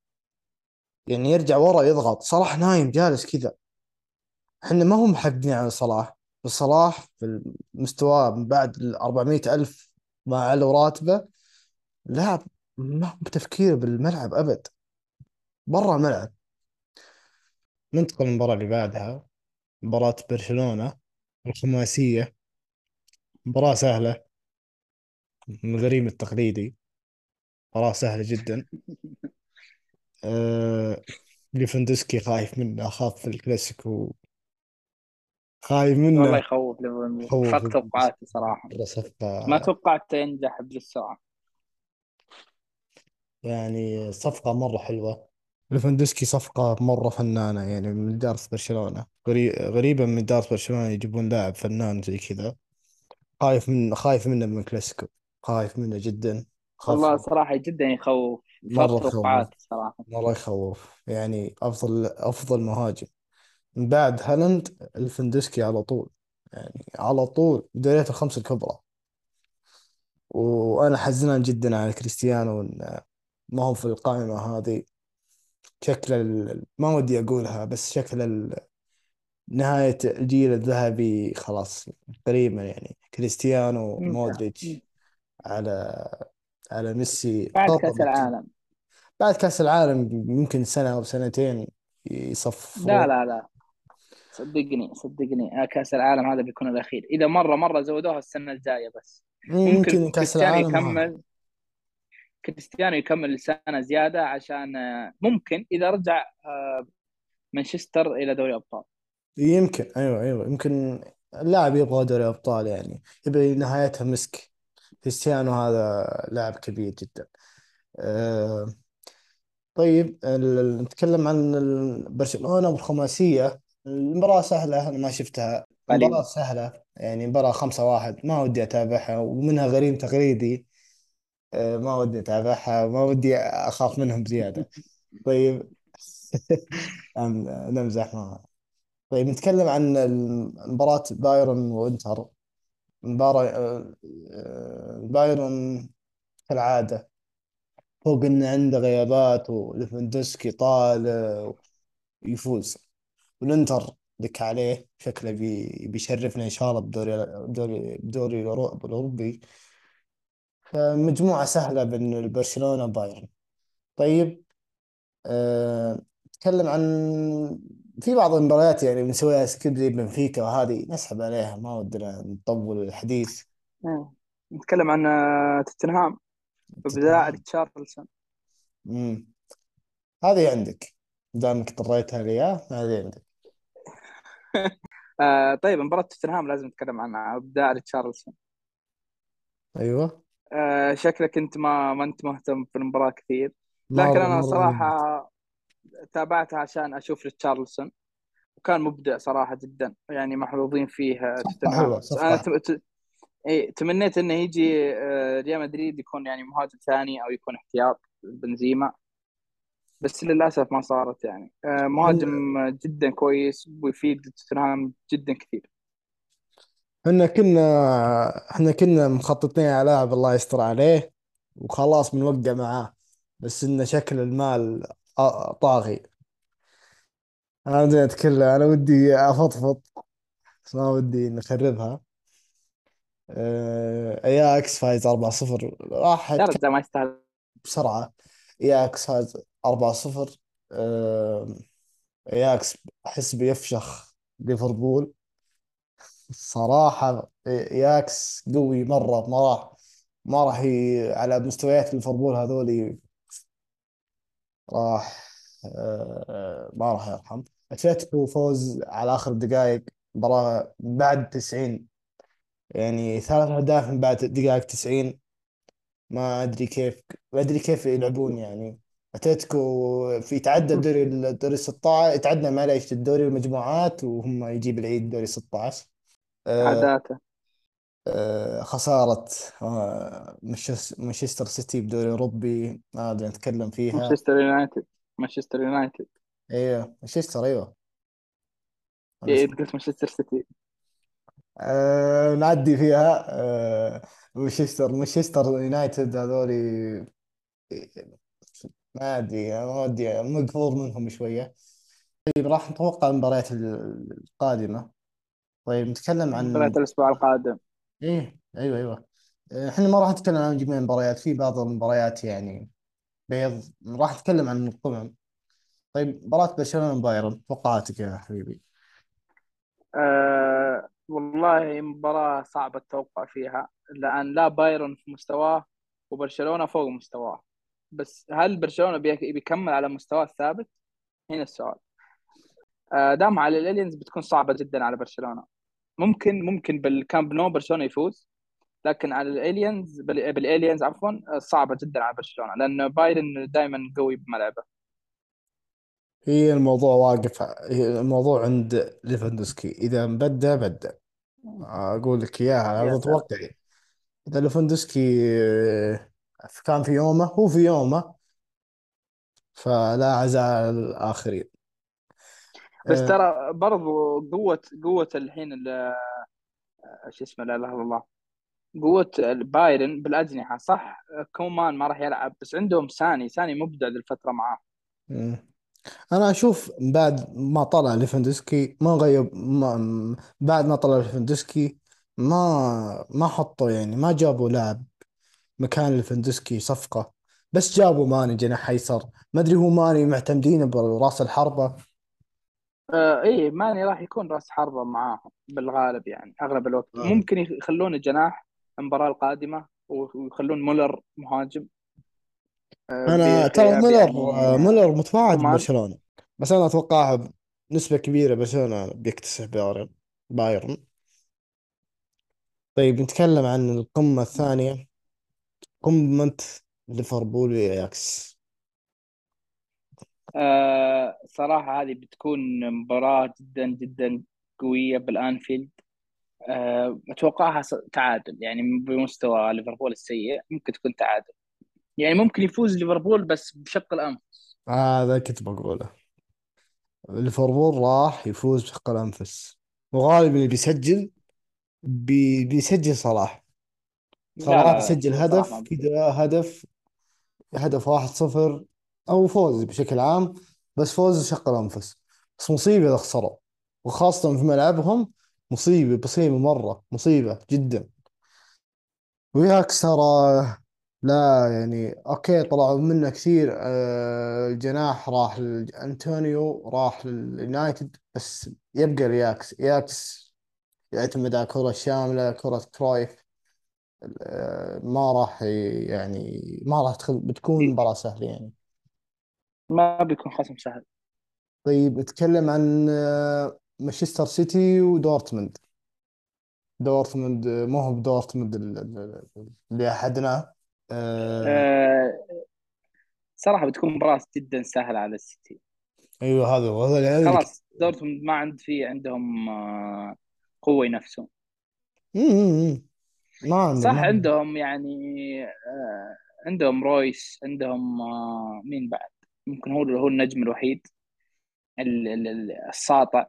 S1: يعني يرجع ورا يضغط صلاح نايم جالس كذا. إحنا ما هم محققين على صلاح. بس صلاح في المستوى من بعد ال 400 ألف ما علوا راتبه لاعب ما هو بتفكير بالملعب أبد. برا الملعب ننتقل للمباراة اللي بعدها؟ مباراة برشلونة الخماسية. مباراة سهلة. من الغريم التقليدي. مباراة سهلة جدا. آه ليفاندوسكي خايف منه أخاف في الكلاسيكو. خايف
S2: والله
S1: منه
S2: يخوف ليفربول
S1: خوف
S2: فاق توقعاتي صراحة
S1: مرة
S2: ما
S1: صفقة
S2: توقعت ينجح بالسرعة.
S1: يعني صفقة مرة حلوة. ليفاندوسكي صفقة مرة فنانة يعني من إدارة برشلونة. غري- غريبة من إدارة برشلونة يجيبون لاعب فنان زي كذا. خايف من خايف منه من كلاسيكو خايف منه جدا. خاف
S2: والله صراحة جدا يخوف.
S1: مرة يخوف.
S2: توقعاتي صراحة.
S1: مرة يخوف. يعني أفضل أفضل مهاجم. من بعد هالاند الفندسكي على طول. يعني على طول بدوريات الخمس الكبرى. وأنا حزنان جدا على كريستيانو إنه ما هو في القائمة هذه. شكل ال... ما ودي أقولها بس شكل ال... نهاية الجيل الذهبي خلاص قريبا. يعني كريستيانو مودريتش على على ميسي
S2: بعد كأس العالم.
S1: بعد كأس العالم يمكن سنة أو سنتين يصفرون
S2: لا لا لا. صدقني صدقني. آه، كأس العالم هذا بيكون الأخير. إذا مرة مرة زودوها السنة الجاية بس. ممكن
S1: يمكن كأس
S2: كريستيانو
S1: العالم
S2: يكمل. كريستيانو يكمل سنة زيادة عشان آه، ممكن إذا رجع آه، مانشستر إلى دوري أبطال
S1: يمكن. أيوه أيوه. يمكن اللاعب يبغى دوري أبطال يعني. يبي نهايتها مسك. كريستيانو هذا لاعب كبير جدا. أه طيب ال- نتكلم عن ال- برشلونة والخماسية. المباراة سهلة أنا ما شفتها. مباراة
S2: قليل
S1: سهلة يعني مباراة خمسة واحد ما ودي أتابعها ومنها غريم تغريدي. أه ما ودي أتابعها وما ودي أخاف منهم زيادة طيب. أم- نمزح معها طيب نتكلم عن مباراة بايرن وإنتر. مباراة آه، آه، بايرن كالعادة. فوق إن عنده غيابات وليفاندوسكي طالع ويفوز. والإنتر لك عليه شكله بي بيشرفنا إن شاء الله بدوري بدوري بدوري الأوروبي. فمجموعة سهلة بين برشلونة وبايرن. طيب أه نتكلم عن في بعض المباريات يعني بنسويها سكيب زي بنفيكا وهذه نسحب عليها ما ودنا نطول الحديث.
S2: آه. نتكلم عن آه، توتنهام. وابداع
S1: توتنهام
S2: ريتشارلسون
S1: امم هذه عندك. دامك اضطريتها لي هذه عندك.
S2: آه طيب مباراة توتنهام لازم نتكلم عن ابداع ريتشارلسون
S1: أيوه.
S2: آه شكلك أنت ما ما أنت مهتم في المباراة كثير. لكن
S1: أنا
S2: صراحة تابعتها عشان أشوف ريتشارلسون وكان مبدع صراحة جدا. يعني محظوظين فيه آه، توتنهام. أنا إيه تمنيت إنه يجي آه، ريال مدريد يكون يعني مهاجم ثاني أو يكون احتياط بنزيما. بس للأسف ما صارت يعني. آه، مهاجم جدا كويس ويفيد توتنهام جدا كثير.
S1: إحنا كنا إحنا كنا مخططين على لاعب الله يستر عليه وخلاص بنوقع معاه. بس انه شكل المال طاغي. أنا ودي أتكلم أنا ودي أفضفض. بس ما ودي نخربها. اياكس فايز 4-0 راح اتكلم
S2: رجال ما يستاهل.
S1: بسرعة. اياكس فاز 4-0 آه، اياكس أحس بيفشخ ليفربول. الصراحة اياكس قوي مرة ما راح ما راح ي... على مستويات ليفربول هذولي. راح آه، ما راح يرحم. أتلتيكو فوز على آخر الدقائق مباراة بعد 90 يعني ثلاث اهداف من بعد دقائق 90 ما أدري كيف ما أدري كيف يلعبون يعني. أتلتيكو في يتعدى الدوري الدوري 16 يتعدى معليش الدوري المجموعات وهم يجيب العيد دوري 16 آه،
S2: عاداته.
S1: آه، خسارة آه، مانشس- مانشستر سيتي بدوري أوروبي. ما أدري نتكلم فيها.
S2: مانشستر يونايتد. مانشستر يونايتد.
S1: أيوه مانشستر
S2: إيه
S1: اسمه
S2: قلت مانشستر سيتي.
S1: أه نعدي فيها. أه مانشستر مانشستر يونايتد هذولي ما أدري ما أدري مقفور منهم شوية. طيب راح نتوقع المباريات القادمة. طيب نتكلم عن
S2: الأسبوع القادم.
S1: إيه أيوه أيوه. آه، إحنا ما راح نتكلم عن جميع المباريات في بعض المباريات يعني بيض. راح نتكلم عن القمم. طيب مباراة برشلونة بايرن توقعاتك يا حبيبي؟
S2: أه والله مباراة صعبة التوقع فيها لأن لا بايرن في مستواه وبرشلونة فوق مستواه. بس هل برشلونة بي- بيكمل على مستواه الثابت؟ هنا السؤال. آه، دام على الأليانز بتكون صعبة جدا على برشلونة. ممكن ممكن بالكامب نو برشلونة يفوز لكن على الأليانز بال- بالأليانز عفوا آه، صعبة جدا على برشلونة لأن بايرن دائما قوي بملعبه.
S1: هي الموضوع واقف هي الموضوع عند ليفاندوسكي. إذا بدأ بدأ. أقول لك إياها
S2: يا
S1: هذا أتوقع إذا ليفاندوسكي آه، كان في يومه هو في يومه فلا عزاء على الآخرين
S2: بس
S1: آه،
S2: ترى برضو قوة قوة الحين ال- شو اسمه لا إله إلا الله. قوة بايرن بالأجنحة صح؟ كومان ما راح يلعب بس عندهم ساني. ساني مبدع ذي الفترة معاه.
S1: مم. أنا أشوف بعد ما طلع ليفاندوسكي ما غيب ما بعد ما طلع ليفاندوسكي ما ما حطوا يعني ما جابوا لاعب مكان ليفاندوسكي صفقة. بس جابوا ماني جناح أيسر. ما أدري هو ماني معتمدين براس الحربة؟
S2: آه إيه ماني راح يكون راس حربة معاهم بالغالب يعني أغلب الوقت.
S1: آه.
S2: ممكن يخلونه جناح المباراة القادمة ويخلون مولر مهاجم.
S1: أنا ترى مولر
S2: يعني
S1: آه،
S2: آه،
S1: مولر متوعد
S2: كومان
S1: ببرشلونة بس أنا أتوقع بنسبة كبيرة برشلونة بيكتسح بايرن بايرن. طيب نتكلم عن القمة الثانية قمة ليفربول وإياكس
S2: آه صراحة هذه بتكون مباراة جدا جدا قوية بالأنفيلد. آه أتوقعها تعادل يعني بمستوى ليفربول السيء ممكن تكون تعادل. يعني ممكن يفوز ليفربول بس بشق الانف
S1: هذا كنت بقوله. ليفربول راح يفوز بشق الأنفس. وغالبا اللي بيسجل بي بيسجل صلاح.
S2: لا
S1: صلاح
S2: لا
S1: يسجل
S2: لا صراحة
S1: هدف كذا هدف هدف واحد صفر أو فوز بشكل عام بس فوز بشق الأنفس. بس مصيبة إذا خسروا. وخاصة في ملعبهم مصيبة مصيبة مرة مصيبة جدا. وأياكس ترى لا يعني okay طلعوا منه كثير آه، الجناح راح ل- أنتونيو راح لليونايتد بس يبقى أياكس. أياكس يعتمد على كرة شاملة كرة كرويف آه، ما راح ي- يعني ما راح تدخل بتكون مباراة سهلة يعني.
S2: ما بيكون خصم سهل.
S1: طيب نتكلم عن آه، مانشستر سيتي ودورتموند. دورتموند آه، ما هو بدورتموند ال- ال- ال- اللي عهدناه. آه،
S2: آه صراحة بتكون مباراة جدا سهلة على السيتي.
S1: أيوه هذا وهذا العيال اللي
S2: خلاص دورتموند ما عند في عندهم آه قوة ينافسون.
S1: امم ما عنده
S2: صح
S1: ما عنده
S2: عندهم يعني آه عندهم رويس عندهم آه مين بعد؟ ممكن هو هو النجم الوحيد ال- ال- ال- الساطع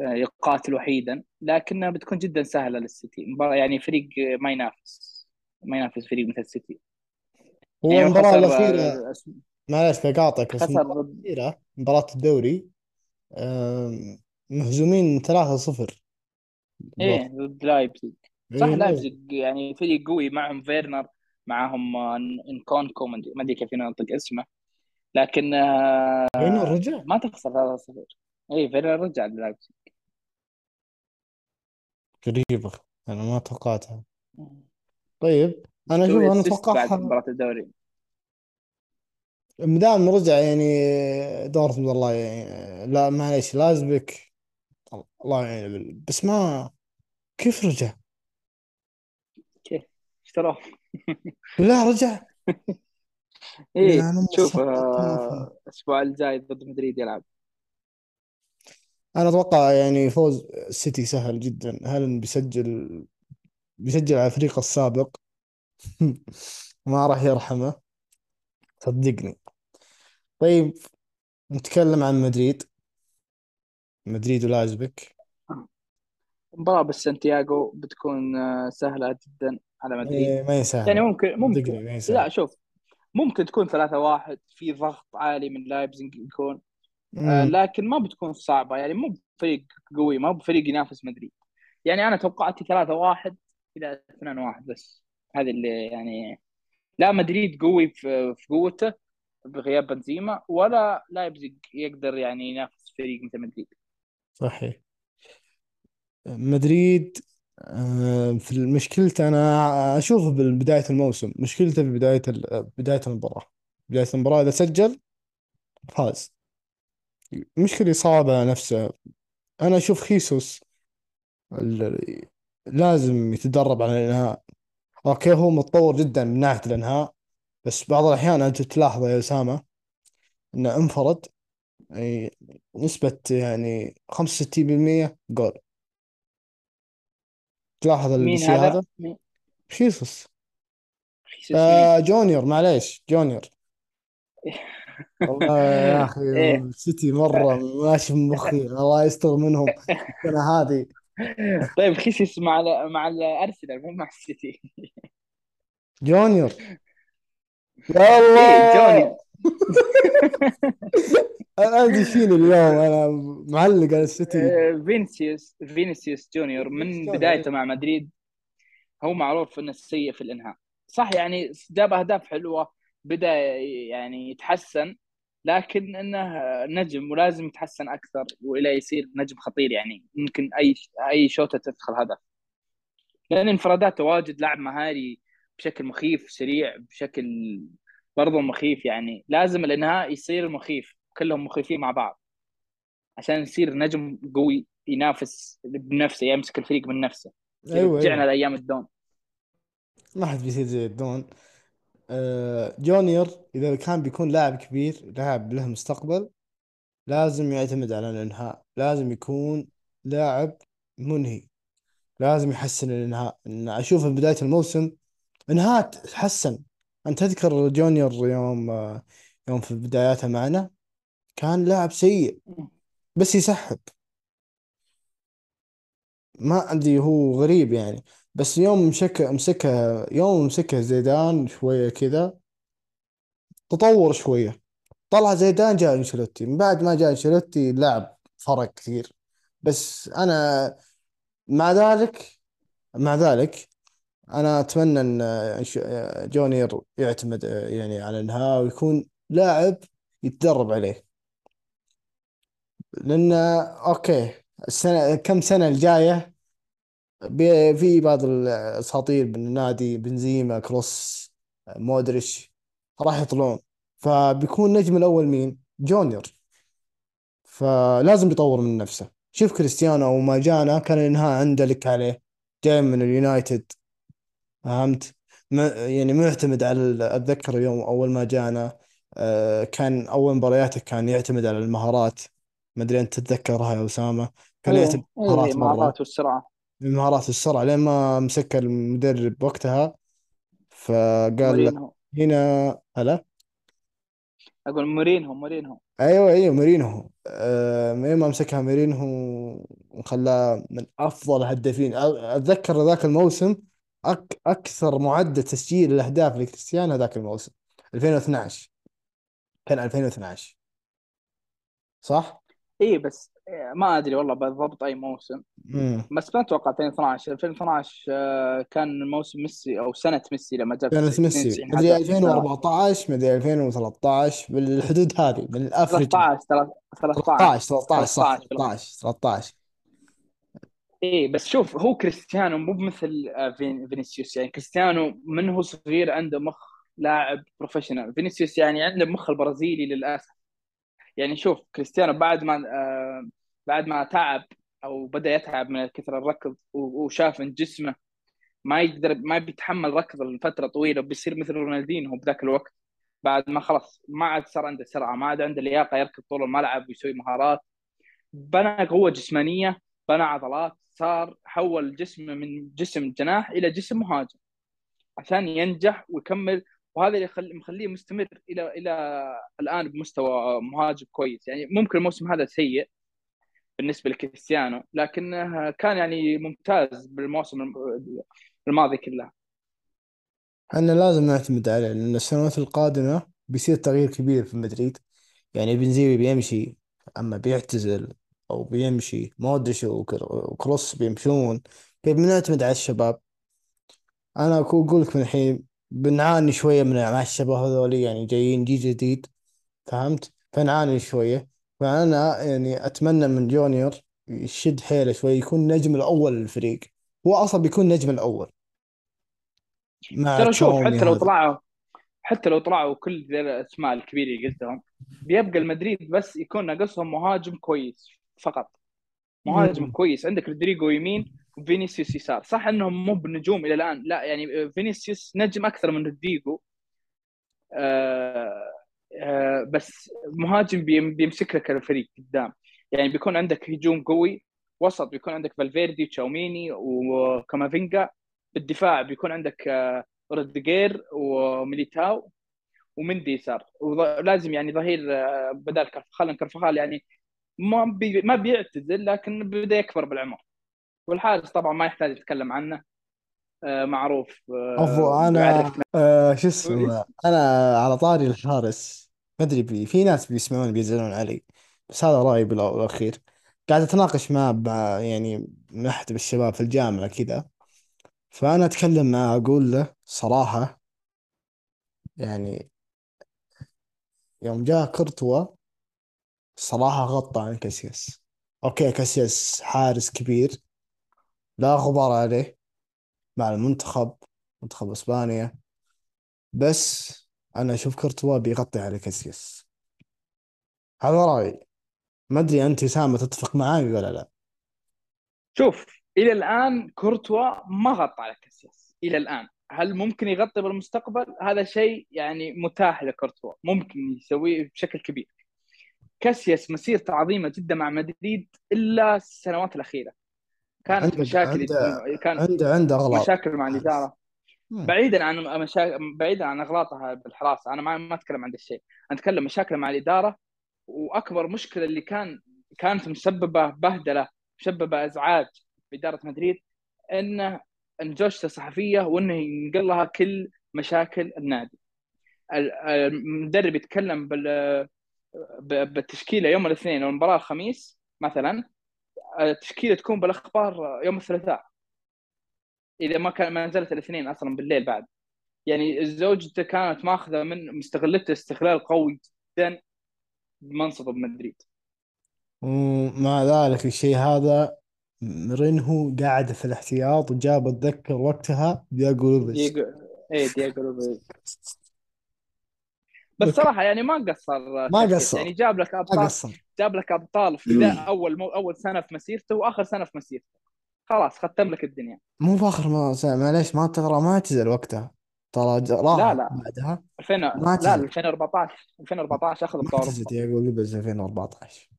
S2: آه يقاتل وحيدا لكنها بتكون جدا سهلة للسيتي. مباراة يعني فريق ما ينافس. ما ينافس فريق مثل السيتي
S1: هو
S2: يعني
S1: المباراة الأخيرة. معلش بقاطعك بس
S2: خسر
S1: المباراة الأخيرة مباراة الدوري مهزومين 3-0 إيه
S2: ضد لايبزيج. صح
S1: اي لا
S2: لايبزيج يعني فريق قوي معهم فيرنر معهم آه، إنكونكو ما ادري كيف ينطق اسمه. لكن آه،
S1: هنا رجع.
S2: ما تخسر 3-0 اي فيرنر رجع للايبزيج.
S1: قريبة أنا ما توقعتها. طيب أشوف
S2: مسوي
S1: أنا
S2: assist بعد مباراة الدوري.
S1: مدام رجع يعني دورتموند والله يعني لا معليش لازبك الله يعين بس ما كيف رجع؟
S2: كيف؟ اشتروه
S1: لا رجع.
S2: إيه
S1: يعني
S2: شوف
S1: ما فهمت.
S2: آه، الأسبوع الجاي ضد مدريد يلعب.
S1: أنا أتوقع يعني فوز السيتي سهل جدا. هل بيسجل بيسجل على فريقه السابق. ما راح يرحمه. صدقني. طيب نتكلم عن مدريد. مدريد ولازبك
S2: مباراة بالسانتياغو بتكون آه، سهلة جدا على مدريد.
S1: إيه، ما هي
S2: يعني ممكن ممكن
S1: ما هي
S2: لا شوف ممكن تكون ثلاثة واحد في ضغط عالي من لايبزيج يكون آه
S1: امم
S2: لكن ما بتكون صعبة. يعني مو بفريق قوي ما هو بفريق ينافس مدريد. يعني أنا توقعت ثلاثة واحد إلى اثنين واحد بس. هذه اللي يعني لا مدريد قوي في قوته بغياب بنزيما ولا لايبزيج يقدر يعني ينافس فريق مثل مدريد.
S1: صحيح. مدريد آه، في مشكلته أنا اشوفه بداية الموسم مشكلته في بداية ال- بداية المباراة. بداية المباراة إذا سجل فاز. مشكلة صعبة على نفسه. أنا أشوف خيسوس لازم يتدرب على الإنهاء. okay هو متطور جدا من ناحية الإنهاء بس بعض الأحيان أنت تلاحظ يا أسامة إنه انفرد يعني نسبة يعني 65% جول. تلاحظ
S2: مين
S1: الشيء
S2: هذا؟
S1: هذا؟
S2: مين؟
S1: خيسوس.
S2: خيسوس مين؟
S1: آه جونيور معليش جونيور. والله يا أخي
S2: إيه.
S1: سيتي مرة ماشي من مخي الله يستر منهم. السنة هذه
S2: طيب خيسوس مع ال مع الارسنال مو مع السيتي.
S1: جونيور. يا
S2: إيه
S1: الله
S2: جوني.
S1: أنا عندي شيل اليوم أنا معلق على السيتي.
S2: آه، فينيسيوس فينيسيوس جونيور من بدايته. مع مدريد هو معروف إنه سيء في الإنهاء. صح يعني جاب أهداف حلوة بدأ يعني يتحسن لكن إنه نجم ولازم يتحسن أكثر وإلى يصير نجم خطير يعني. ممكن أي أي شوطة تدخل هدف. لأن انفراداته واجد لاعب مهاري بشكل مخيف سريع بشكل برضه مخيف يعني. لازم الإنهاء يصير مخيف كلهم مخيفين مع بعض. عشان يصير نجم قوي ينافس بنفسه يمسك الفريق من نفسه.
S1: أيوه
S2: يرجعنا
S1: أيوه
S2: لأيام الدون.
S1: ما حد بيصير زي الدون. آه جونيور إذا كان بيكون لاعب كبير لاعب له مستقبل لازم يعتمد على الإنهاء لازم يكون لاعب منهي لازم يحسن الإنهاء. إن أشوف في بداية الموسم إنهاء تحسن. انت تذكر جونيور يوم آه يوم في بداياته معنا كان لاعب سيء بس يسحب. ما أدري هو غريب يعني. بس يوم مسك مسكها يوم مسكها زيدان شوية كذا تطور شوية. طلع زيدان جاء أنشيلوتي. من بعد ما جاء أنشيلوتي لعب فرق كثير. بس أنا مع ذلك مع ذلك أنا أتمنى إن إنش- جونيور يعتمد يعني على انهاء ويكون لاعب يتدرب عليه. لأن okay السنة كم سنة الجاية؟ بي- في بعض الأساطير بالنادي بنزيما كروس مودريتش راح يطلعون. فبيكون النجم الأول مين؟ جونيور. فلازم يطور من نفسه. شوف كريستيانو أول ما جانا كان الإنهاء عنده لك عليه. جاي من اليونايتد. فهمت؟ م- يعني معتمد على ال- أتذكر يوم أول ما جانا آه، كان أول مبارياته كان يعتمد على المهارات. ما أدري أنت تتذكرها يا أسامة؟ كان يعتمد
S2: إيه
S1: على
S2: إيه
S1: المهارات مره
S2: والسرعة.
S1: المهارات السرعة لين ما مسك المدرب وقتها. فقال له
S2: مورينهو.
S1: هنا هلا؟
S2: أقول مورينهو مورينهو.
S1: أيوه أيوه مورينهو. آه لين ما مسكها مورينهو وخلاه من أفضل الهدافين أ- أتذكر ذاك الموسم أك أكثر معدل تسجيل الاهداف لكريستيانو ذاك الموسم 2012 كان 2012 صح؟
S2: إيه بس إيه ما أدري والله بالضبط أي موسم.
S1: امم
S2: بس ما أتوقع 2012 2012 آه، كان موسم ميسي أو سنة ميسي لما جاب
S1: كانت ميسي.
S2: 92
S1: مدري
S2: هدف في السنوات
S1: 2014 مدري 2013 بالحدود هذه من الافرج
S2: 13 13
S1: 13 13 صح
S2: 13 بالغلط
S1: 13 13
S2: إيه بس شوف هو كريستيانو مو بمثل آه، فين- فينيسيوس. يعني كريستيانو من هو صغير عنده مخ لاعب professional فينيسيوس يعني عنده مخ البرازيلي للأسف. يعني شوف كريستيانو بعد ما آه، بعد ما تعب أو بدأ يتعب من كثر الركض وشاف إن جسمه ما يقدر ما بيتحمل ركض لفترة طويلة بيصير مثل رونالدينو بذاك الوقت. بعد ما خلاص ما عاد صار عنده سرعة ما عاد عنده لياقة يركض طول الملعب ويسوي مهارات. بنى قوة جسمانية بنى عضلات صار حول جسمه من جسم جناح إلى جسم مهاجم عشان ينجح ويكمل. وهذا اللي مخليه مستمر إلى إلى الآن بمستوى مهاجم كويس. يعني ممكن الموسم هذا سيء بالنسبة لكريستيانو لكنه كان يعني ممتاز بالموسم الماضي كله.
S1: إحنا لازم نعتمد عليه لأن السنوات القادمة بيصير تغيير كبير في مدريد. يعني بنزيما بيمشي أما بيعتزل أو بيمشي مودريتش وكر- وكروس بيمشون. كيف بنعتمد على الشباب؟ أنا أقول لك من الحين بنعاني شوية من مع الشباب هذول يعني جايين جيل جديد فهمت؟ فنعاني شوية. فأنا يعني أتمنى من جونيور يشد حيله شوي يكون النجم الأول للفريق. هو أصلا بيكون النجم الأول. مع
S2: ترى شوف حتى لو
S1: هذا.
S2: طلعوا حتى لو طلعوا كل ذي الأسماء الكبيرة اللي قلتهم بيبقى المدريد بس يكون ناقصهم مهاجم كويس فقط. مهاجم
S1: مم.
S2: كويس. عندك رودريجو يمين وفينيسيوس يسار. صح إنهم مو بنجوم إلى الآن. لا يعني فينيسيوس نجم أكثر من رودريجو. آه بس مهاجم بيم- بيمسك لك الفريق قدام. يعني بيكون عندك هجوم قوي وسط بيكون عندك فالفيردي تشاوميني وكامافينجا. بالدفاع بيكون عندك آه روديجير وميليتاو ومندي يسار. ولازم يعني ظهير آه، بدل كرفخال كرفخال يعني ما بي ما بيعتزل لكن بدا يكبر بالعمر. والحارس طبعا ما يحتاج نتكلم عنه. آه، معروف
S1: عفوا
S2: آه، أنا
S1: آه شو اسمه أنا على طاري الحارس. ما أدري بي في ناس بيسمعون بيزعلون علي بس هذا رأيي بالأخير. قاعد أتناقش معه مع يعني من أحد الشباب في الجامعة كذا فأنا أتكلم معه أقول له صراحة يعني يوم جاء كرتوا صراحة غطى عن كاسياس. أوكي كاسياس حارس كبير لا غبار عليه مع المنتخب منتخب إسبانيا. بس أنا أشوف كرتوا بيغطي على كاسياس. هذا رأيي. ما أدري أنت سامة تتفق معاي ولا لا.
S2: شوف إلى الآن كورتوا ما غطى على كاسياس. إلى الآن. هل ممكن يغطي بالمستقبل؟ هذا شيء يعني متاح لكورتوا. ممكن يسويه بشكل كبير. كاسياس مسيرته عظيمه جدا مع مدريد إلا السنوات الأخيرة. كانت
S1: عنده
S2: مشاكل
S1: عنده
S2: كان
S1: عنده عنده أغلاط.
S2: مشاكل مع
S1: الإدارة.
S2: بعيدا عن مشاكل بعيدا عن أغلاطها بالحراسه أنا ما ما أتكلم عن الشيء. أنا أتكلم مشاكل مع الإدارة وأكبر مشكلة اللي كان كانت مسببة بهدلة مسببة إزعاج في إدارة مدريد إنه انجوشته صحفيه وإنه ينقل لها كل مشاكل النادي. ال- المدرب يتكلم بال بالتشكيلة يوم الاثنين أو المباراة الخميس مثلا التشكيلة تكون بالأخبار يوم الثلاثاء. إذا ما كان ما نزلت الاثنين أصلا بالليل بعد. يعني زوجته كانت ماخذة من مستغلته استغلال قوي جدا بمنصب بمدريد
S1: ومع ذلك الشيء هذا مورينهو قاعد في الاحتياط وجاب اتذكر وقتها دياغو لوبيز
S2: إيه لوبيز بس صراحة يعني ما قصر
S1: ما قصر.
S2: يعني جاب لك ابطال جاب لك أبطال في أول مو أول سنة في مسيرته وآخر سنة في مسيرته. خلاص ختم لك الدنيا.
S1: مو فاخر ما معليش ما ترى ما اعتزل وقتها. ترى راح
S2: لا لا.
S1: بعدها.
S2: 2000
S1: ما
S2: لا
S1: اعتزل
S2: 2014 2014 أخذ
S1: ما
S2: بطوله
S1: اعتزل دياغو لوبيز 2014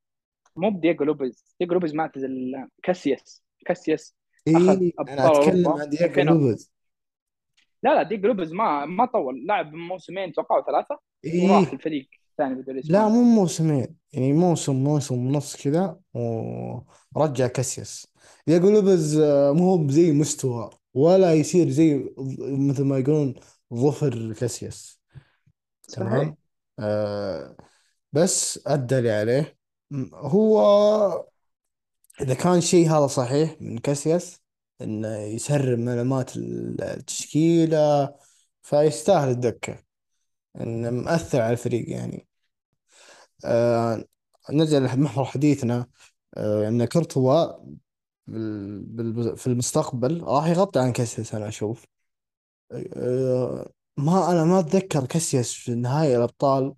S2: مو بدييغو لوبيز. دييغو لوبيز ما اعتزل كاسياس. كاسياس
S1: إي أنا
S2: أتكلم
S1: عن
S2: 2000
S1: لوبيز.
S2: لا لا دييغو لوبيز ما ما طول. لعب موسمين توقعوا ثلاثة وراح
S1: اي
S2: الفريق. الثاني بالدوري
S1: لا
S2: الاسباني
S1: مو موسمين. يعني موسم موسم ونص كذا ورجع كاسياس. دياغو لوبيز آه، مو هو زي مستوى ولا يصير زي مثل ما يقولون ظفر كاسياس.
S2: صحيح.
S1: تمام آه بس أدى اللي عليه هو إذا كان شيء هذا صحيح من كاسياس إنه يسرب معلومات التشكيلة فيستاهل الدكة. إنه مؤثر على الفريق يعني. آه نرجع لمحور حديثنا آه إن كورتوا بال- بال- في المستقبل راح يغطي عن كاسياس أنا أشوف. آه ما أنا ما أتذكر كاسياس في نهائي الأبطال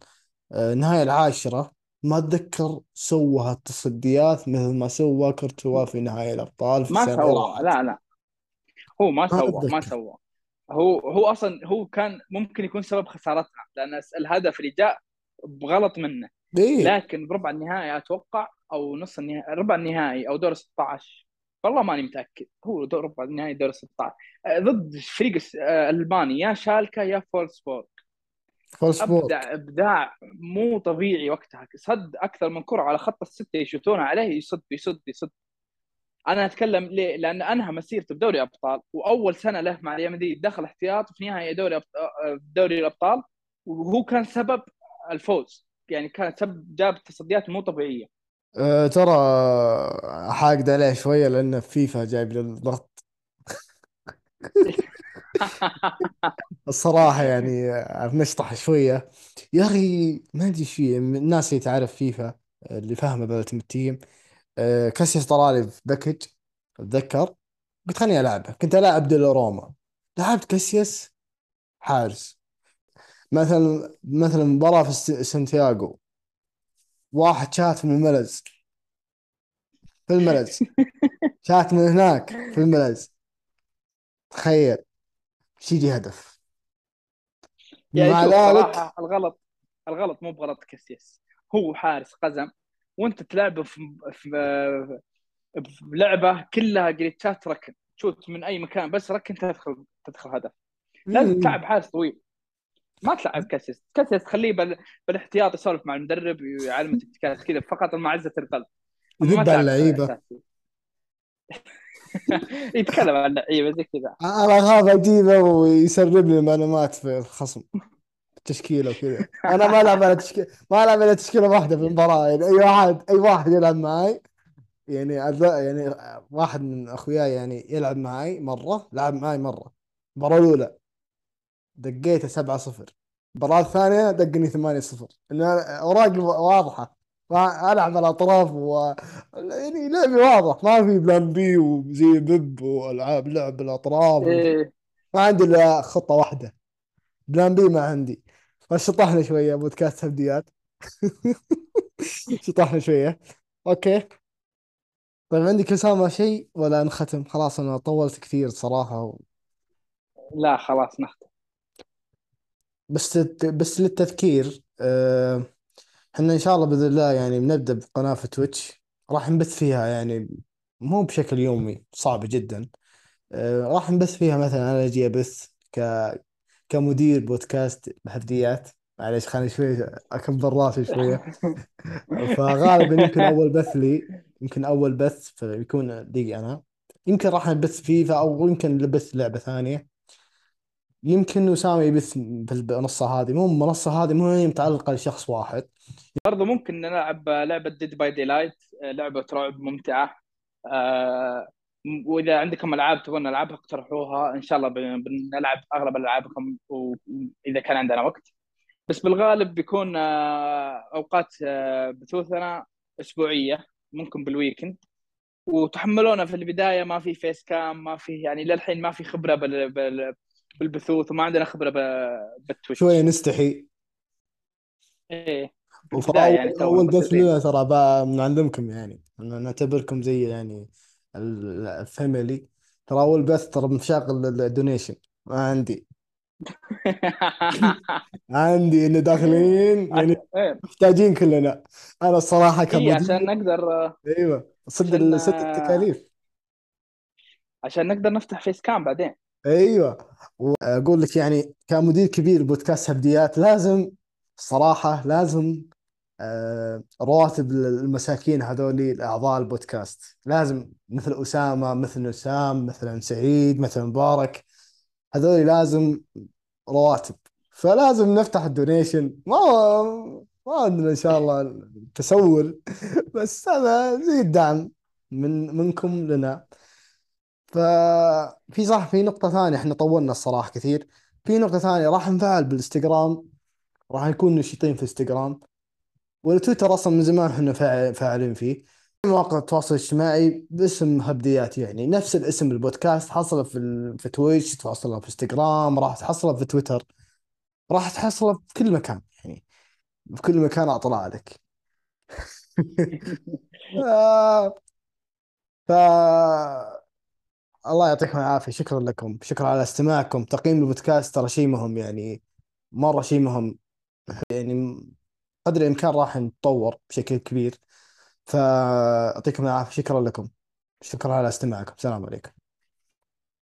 S1: آه، النهاية العاشرة ما أتذكر سوى هالتصديات مثل ما سوى كورتوا في نهاية الأبطال في
S2: ما
S1: السنة اللي
S2: سوى
S1: راحت
S2: لا لا. هو ما
S1: ما
S2: سوى ما سوى. هو هو أصلا هو كان ممكن يكون سبب خسارتنا لأن الهدف اللي جاء بغلط منه.
S1: إيه.
S2: لكن بربع النهائي أتوقع أو نص النهائي ربع النهائي أو دور 16 والله ماني متأكد. هو دور ربع النهائي دور 16 آه، ضد فريق آه، ألماني يا شالكا يا فولسبورغ.
S1: فولسبورغ.
S2: ابدع أبداع مو طبيعي وقتها. صد أكثر من كرة على خط الستة يشوتون عليه يصد يصد يصد. أنا أتكلم ليه؟ لأن أنهى مسيرته بدوري أبطال وأول سنة له مع ريال مدريد دخل احتياط في نهائي دوري. آه، دوري الأبطال وهو كان سبب الفوز. يعني كان سبب جاب تصديات مو طبيعية.
S1: أه ترى حاقد عليه شوية لأن فيفا جايب له الضغط. الصراحة يعني آه، نشطح شوية. يا أخي ما أدري شو من الناس اللي تعرف فيفا اللي فاهمة بال team ال team. أه كاسياس طلع لي في package أتذكر. قلت خليني ألعبه كنت ألعب ديل روما لعبت كاسياس حارس. مثلا مثلا مباراة في سانتياغو. واحد شات من الملز. في الملز. شات من هناك في الملز. تخيل. شي يجي هدف.
S2: يعني
S1: مع ذلك
S2: الغلط الغلط مو بغلط كاسياس هو حارس قزم وانت تلعبه في في في لعبة كلها جليتشات ركن. تشوت من أي مكان بس ركن تدخل تدخل هدف. لازم. تلعب حارس طويل. ما تلعب كاسيس كاسيس تخليه بال... بالاحتياط يسولف مع المدرب يعلمه تكتيكات كذا. فقط مع عزة القلب.
S1: يذب على
S2: اساسي يتكلم عن اللعيبة زي كذا.
S1: أنا اخاف اجيبه ويسرب لي معلومات في الخصم. التشكيلة وكذا. أنا ما ألعب على تشكيله ما ألعب على تشكيلة واحدة في المباراة. يعني أي واحد أي واحد يلعب معي يعني أذ- يعني واحد من أخوياي يعني يلعب معي مرة لعب معي مرة. المباراة الأولى. دقيته 7-0 المباراه الثانية دقني 8-0 إن أنا أوراقي واضحة. والعب على الاطراف و يعني لعبي واضح. ما في بلان بي وزي بيب وألعاب لعب بالأطراف.
S2: إيه.
S1: ما عندي إلا خطة واحدة. plan B ما عندي. فشطحنا شوية بودكاست هبديات. شطحنا شوية. okay. طيب عندك اسامه شيء ولا نختم؟ خلاص أنا طولت كثير صراحة و...
S2: لا خلاص نختم.
S1: بس. بس للتذكير أه... إحنا إن شاء الله بإذن الله يعني بنبدأ بقناة في تويتش. راح نبث فيها يعني مو بشكل يومي صعب جدا. أه... راح نبث فيها مثلا أنا أجي أبث ك كمدير بودكاست بهرديات معليش خليني شوي أكبر راسي شوية. فغالبا يمكن أول بث لي يمكن أول بث فيكون لي أنا. يمكن راح نبث فيفا أو يمكن نبث لعبة ثانية. يمكن اسامه يبث بالمنصة هذه. مو المنصه هذه مو هي متعلقة لشخص واحد.
S2: برضو ممكن نلعب لعبة Dead by Daylight لعبة رعب ممتعة. آه، وإذا عندكم ألعاب تبغون نلعبها اقترحوها. إن شاء الله بن- بنلعب أغلب ألعابكم واذا كان عندنا وقت. بس بالغالب بيكون آه، أوقات آه، بثوثنا أسبوعية ممكن بال weekend وتحملونا في البداية ما في face cam ما في يعني للحين ما في خبرة بال- بال- بالبثوث وما عندنا خبرة ب-
S1: شوية
S2: بالتويتش
S1: نستحي. إيه.
S2: يعني
S1: أول بث لنا ترى بنعلمكم يعني. نعتبركم زي يعني ال- ال family ترى أول بث ترى مشغل ال donation. ما عندي. عندي انه داخلين يعني
S2: إيه.
S1: محتاجين كلنا. أنا الصراحة
S2: إيه، عشان نقدر
S1: أيوه. صد
S2: عشان
S1: صد التكاليف.
S2: عشان نقدر نفتح face cam بعدين.
S1: أيوه. وأقول لك يعني كمدير كبير بودكاست هبديات لازم الصراحه لازم آه، رواتب المساكين هذول الاعضاء البودكاست. لازم مثل أسامة مثل وسام مثلا سعيد مثلا مبارك هذول لازم رواتب. فلازم نفتح الدونيشن. ما ما عندنا إن شاء الله تسول بس هذا زي الدعم من منكم لنا. ففي صح في نقطة ثانية إحنا طولنا الصراحة كثير. في نقطة ثانية راح نفعل بالإنستغرام. راح نكون نشيطين في إنستغرام. والتويتر أصلا من زمان إحنا فاع- فاعلين فيه. مواقع التواصل الاجتماعي باسم هبديات يعني. نفس الاسم البودكاست حصله في. في تويتش تحصله في إنستغرام راح تحصله في تويتر. راح تحصله في كل مكان يعني. في كل مكان أطلع لك. ف الله يعطيكم العافية. شكرا لكم. شكرا على استماعكم. تقييم البودكاست ترى شيء مهم يعني مرة شيء مهم. يعني قدر الإمكان راح نتطور بشكل كبير. فأعطيكم العافية. شكرا لكم. شكرا على استماعكم. السلام عليكم.